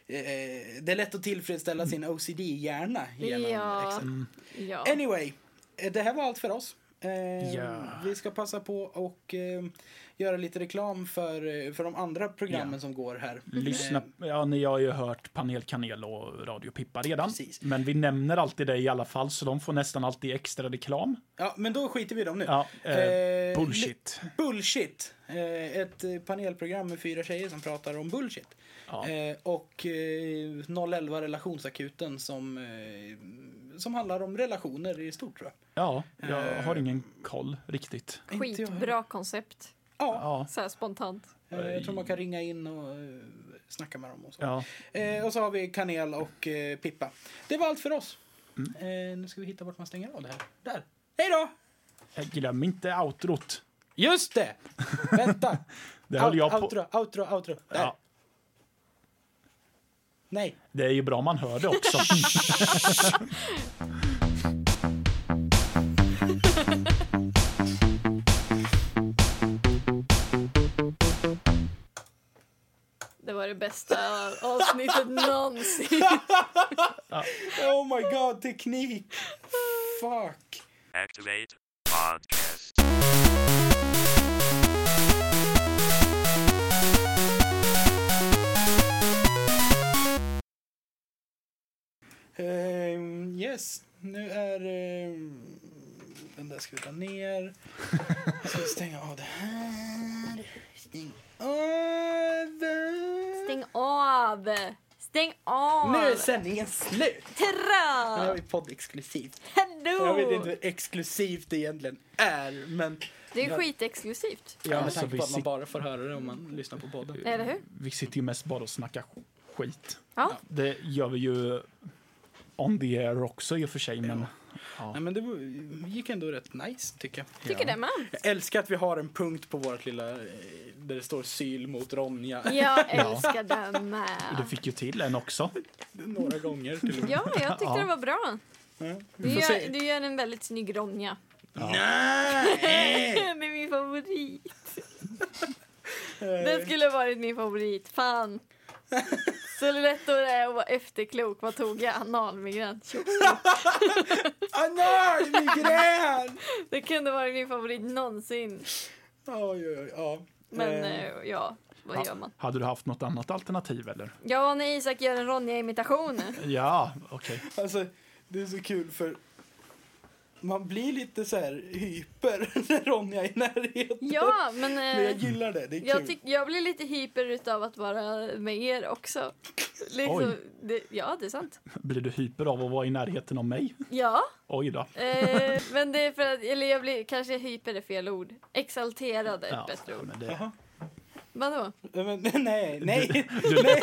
Eh, det är lätt att tillfredsställa sin OCD-hjärna genom Ja. Excel. Mm. Ja. Anyway, eh, det här var allt för oss. Eh, Ja. Vi ska passa på och eh, göra lite reklam för, eh, för de andra programmen Ja. som går här. Lyssna, Eh, ja, ni har ju hört Panel Kanel och Radio Pippa redan. Precis. Men vi nämner alltid det i alla fall, så de får nästan alltid extra reklam. ja, men då skiter vi i dem nu. Ja, eh, Eh, bullshit. Bullshit. Eh, ett panelprogram med fyra tjejer som pratar om bullshit. Ja. Eh, och eh, 011 relationsakuten som, eh, som handlar om relationer i stort tror jag. Ja, jag har ingen koll riktigt. Skitbra koncept. Ja, Ja, Så här spontant. eh, jag tror man kan ringa in och eh, snacka med dem och så. ja. Eh, och så har vi Kanel och eh, Pippa. Det var allt för oss. Mm. Eh, nu ska vi hitta vart man stänger av det här. Där. Hej då! Glöm inte outrot. Just det! Vänta. Det höll jag på. Outro, outro, outro. Där. Ja, Nej. det är ju bra man hör det också. Det var det bästa avsnittet någonsin. Oh my god, teknik! Fuck. Activate podcast. Ehm, yes, nu är... ehm, den där ska vi ta ner. Så stänga av det här. Stäng av. Stäng av! Stäng av! Nu är sändningen slut! Nu har vi podd exklusivt. Jag vet inte Hello! hur exklusivt det egentligen är, men... Det är skitexklusivt. Ja, med Alltså, tanke vi på att man bara får höra det om man lyssnar på podden. Eller hur? Vi sitter ju mest bara och snackar skit. Ja. Det gör vi ju on the air också i och för sig, men ja. Nej, men det var- gick ändå rätt nice, tycker jag. Tycker det man. Jag älskar att vi har en punkt på vårt lilla... eh, Där det står syl mot Ronja. Jag älskar den Du med. fick ju till en också. Några gånger till och med. Ja, jag tyckte Ja. det var bra. Ja. Du gör, du gör en väldigt snygg Ronja. Nej! Det är min favorit. Det skulle varit min favorit. Fan. Så lätt då det är att vara efterklok. Vad tog jag? Analmigrän. Analmigrän! Det kunde varit min favorit någonsin. Oj, oj, oj. Ja. Men Eh, eh, ja, vad gör man? Hade du haft något annat alternativ eller? Ja, när Isak gör en Ronja-imitation. Ja, okej. Alltså, det är så kul för man blir lite så här hyper när Ronja är i närheten. Ja, men... Men jag Eh, gillar det, det är kul. jag, tyck, jag blir lite hyper utav att vara med er också. Liksom, Oj. det, ja, det är sant. Blir du hyper av att vara i närheten av mig? Ja, Oj då. eh, men det är för att, eller jag blir, kanske hyper är fel ord. Exalterad är ett Ja, bättre ord. men det, Vadå? Men, nej, nej. du, nej.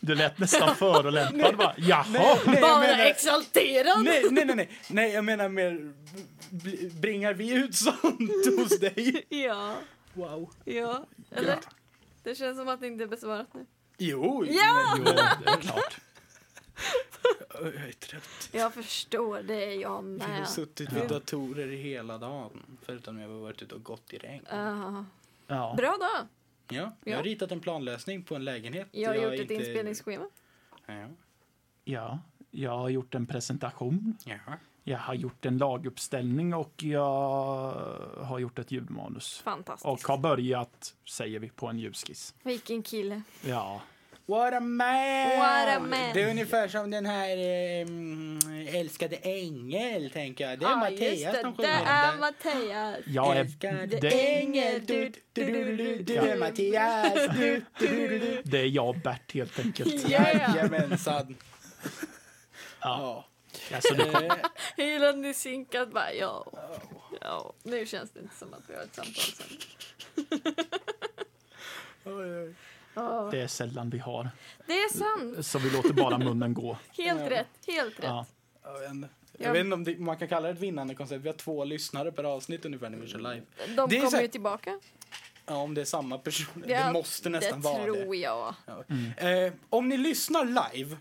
Du lät nästan förolämpad bara. Jaha! Nej, Bara menar- exalterad? Nej, nej, nej, nej. Nej, jag menar mer, bringar vi ut sånt hos dig? Ja. Wow. Ja, eller? Det känns som att det inte är besvarat nu. Jo, Ja! men- Jo, det är klart. Jag är trött. Jag förstår, det jag Vi har med. suttit vid datorer hela dagen. Förutom när jag har varit ute och gått i regn. Ja. Ja. Bra dag. Ja, jag har ritat en planlösning på en lägenhet. Jag har gjort ett inte- inspelningsschema. Ja. ja, jag har gjort en presentation. Jaha. Jag har gjort en laguppställning och jag har gjort ett ljudmanus. Fantastiskt. Och har börjat, säger vi, på en ljudskiss. Vilken kille. Ja. What a man! What a man. Det är ungefär som den här eh, mm, Älskade ängel, tänker jag. Det är Ja, just Mattias det. som Det sjunger är den. Mattias. Jag är, Älskade det, ängel, du, du, du, du, du är Mattias, du, du, du, du. det är jag och Bert helt enkelt. Yeah. Jajamensan. Ja. Alltså, det, Eh, Hela ni synkat bara ja. ja. Nu känns det inte som att vi har ett samtal sen. oj, oj. Ja. det är sällan vi har. Det är sant. Så vi låter bara munnen gå. Helt Ja. rätt. Helt rätt. Ja. Jag vet inte. Ja. Jag vet inte om det, man kan kalla det ett vinnande koncept. Vi har två lyssnare per avsnitt ungefär när vi kör live. De Det så kommer ju tillbaka. Ja, om det är samma person. Ja, det måste nästan det vara det. tror jag. Ja. Eh, om ni lyssnar live,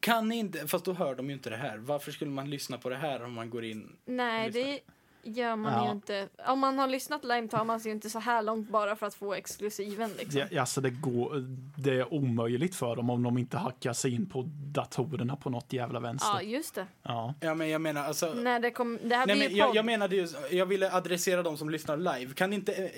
kan ni inte, fast då hör de ju inte det här. Varför skulle man lyssna på det här om man går in? Nej, det gör man Ja. ju inte. Om man har lyssnat live tar man sig ju inte så här långt bara för att få exklusiven. Liksom. Ja, alltså det, går, det är omöjligt för dem om de inte hackar sig in på datorerna på något jävla vänster. Ja, just det. Ja. Ja, men jag menar alltså. När det, kom, det här Nej, blir men ju jag, jag menade ju, jag ville adressera de som lyssnar live. Kan inte, eh,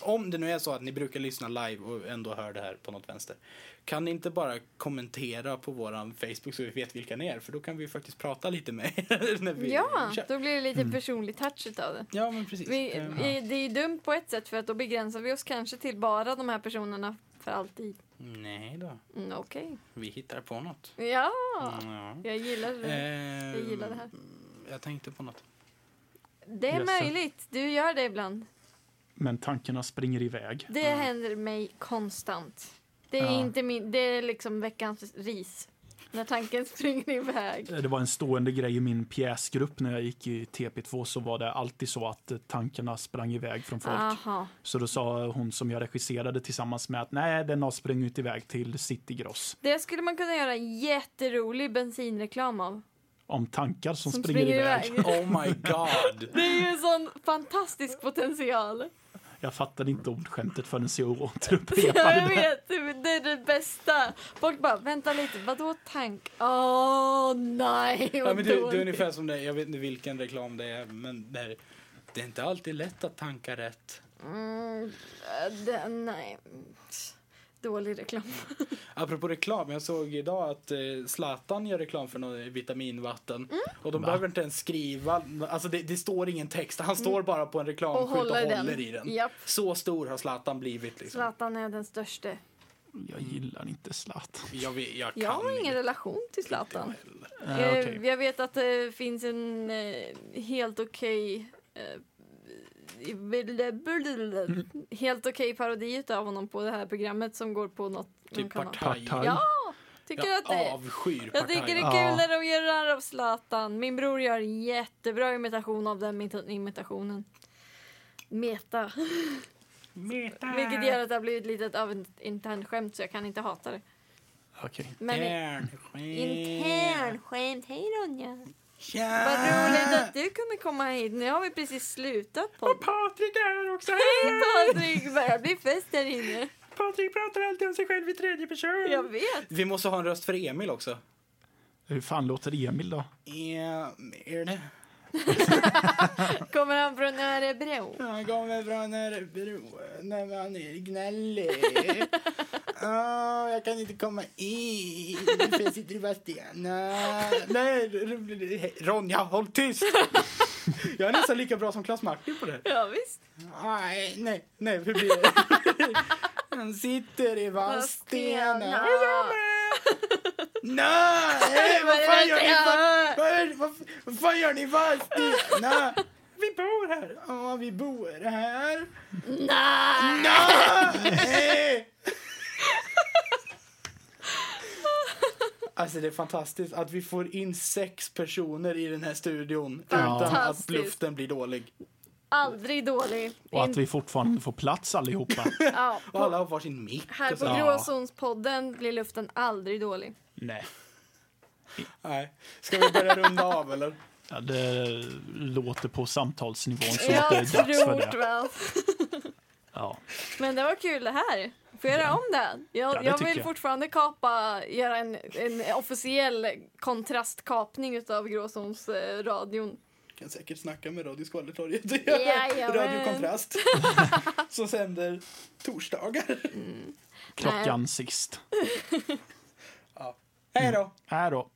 om det nu är så att ni brukar lyssna live och ändå hör det här på något vänster. Kan ni inte bara kommentera på våran Facebook så vi vet vilka ni är? För då kan vi faktiskt prata lite med er när vi Ja, kör. då blir det lite personlig touch utav det. Ja, men precis. Vi, Eh, vi, det är ju dumt på ett sätt för att då begränsar vi oss kanske till bara de här personerna för alltid. Nej då, Mm, Okej. vi hittar på något. Ja, Ja. jag gillar det. Eh, Jag gillar det här. Jag tänkte på något. Det är Jösses. möjligt. Du gör det ibland. Men tankarna springer iväg. Det händer mig konstant. Det är Ja. inte min, det är liksom veckans ris. När tanken springer iväg. Det var en stående grej i min pjäsgrupp när jag gick i TP2 så var det alltid så att eh, tankarna sprang iväg från folk. Aha. Så då sa hon som jag regisserade tillsammans med att nej, den har sprungit iväg till Citygross. Det skulle man kunna göra en jätterolig bensinreklam av. Om tankar som, Som springer, springer iväg. iväg. Oh my god! Det är ju en sån fantastisk potential. Jag fattade inte ordskämtet förrän Ja, återupprepade jag det. vet, det är det bästa. Folk bara, vänta lite, vadå tank? Åh nej, Ja, men det, det är ungefär som det, jag vet inte vilken reklam det är, men det är, det är inte alltid lätt att tanka rätt. Mm, det, nej. Dålig reklam. Apropå reklam, jag såg idag att eh, Zlatan gör reklam för något vitaminvatten. Mm. Och de Va? behöver inte ens skriva, alltså det, det står ingen text, han står bara på en reklamskylt och, Mm. håller håller den. i den. Japp. Så stor har Zlatan blivit liksom. Zlatan är den största. Jag gillar inte Zlatan. Jag, vet, jag kan Jag har ingen relation till Zlatan. Eh, Eh, okej. Jag vet att det finns en eh, helt okej eh, helt okej parodi av honom på det här programmet som går på något Typ kanal. Partaj. Ja, tycker Jag att det avskyr jag tycker det är kul när de gör narr av Zlatan. Min bror gör en jättebra imitation av den imita- imitationen. Meta. Vilket gör att det har blivit lite av ett internt skämt så jag kan inte hata det. Okej. Men Intern skämt. intern skämt. Hej Ronja. Tja! Vad roligt att du kunde komma hit. Nu har vi precis slutat på. Och Patrik är också Hej Patrik! Börjar bli fest här inne. Patrik pratar alltid om sig själv i tredje person. Jag vet. Vi måste ha en röst för Emil också. Hur fan låter Emil då? Emil. Kommer han från Örebro? Han kommer från Örebro när han är gnällig. Åh, jag kan inte komma in för jag sitter i Vadstena. Nej, Ronja, håll tyst! Jag är nästan lika bra som Klas Martin på det. Ja, visst. Nej, nej, nej, hur blir det? Han sitter i Vadstena. Ja. Jag med! Nej, vad fan gör ni? Va- Vad, är- vad, vad fan gör ni i? Vi bor här. Ja, vi bor här. Nej! Nej! Alltså det är fantastiskt att vi får in sex personer i den här studion utan att luften blir dålig. Aldrig dålig. Och att vi fortfarande får plats allihopa. Ja, Och på, alla har varsin mick. här och på. Gråzonspodden blir luften aldrig dålig. Nej. Nej. Ska vi börja runda av eller? Ja, det låter på samtalsnivån som att det är Jag dags för tror det. väl. Ja. Men det var kul det här. Får jag göra om det? Jag, Ja, det jag vill jag. fortfarande kapa, göra en, en officiell kontrastkapning utav Gråzonsradion. Kan säkert snacka med Radio Skvallertorget. Jajamän. Radio Kontrast. Som sänder torsdagar. Klockan sist. Hej då! Här då.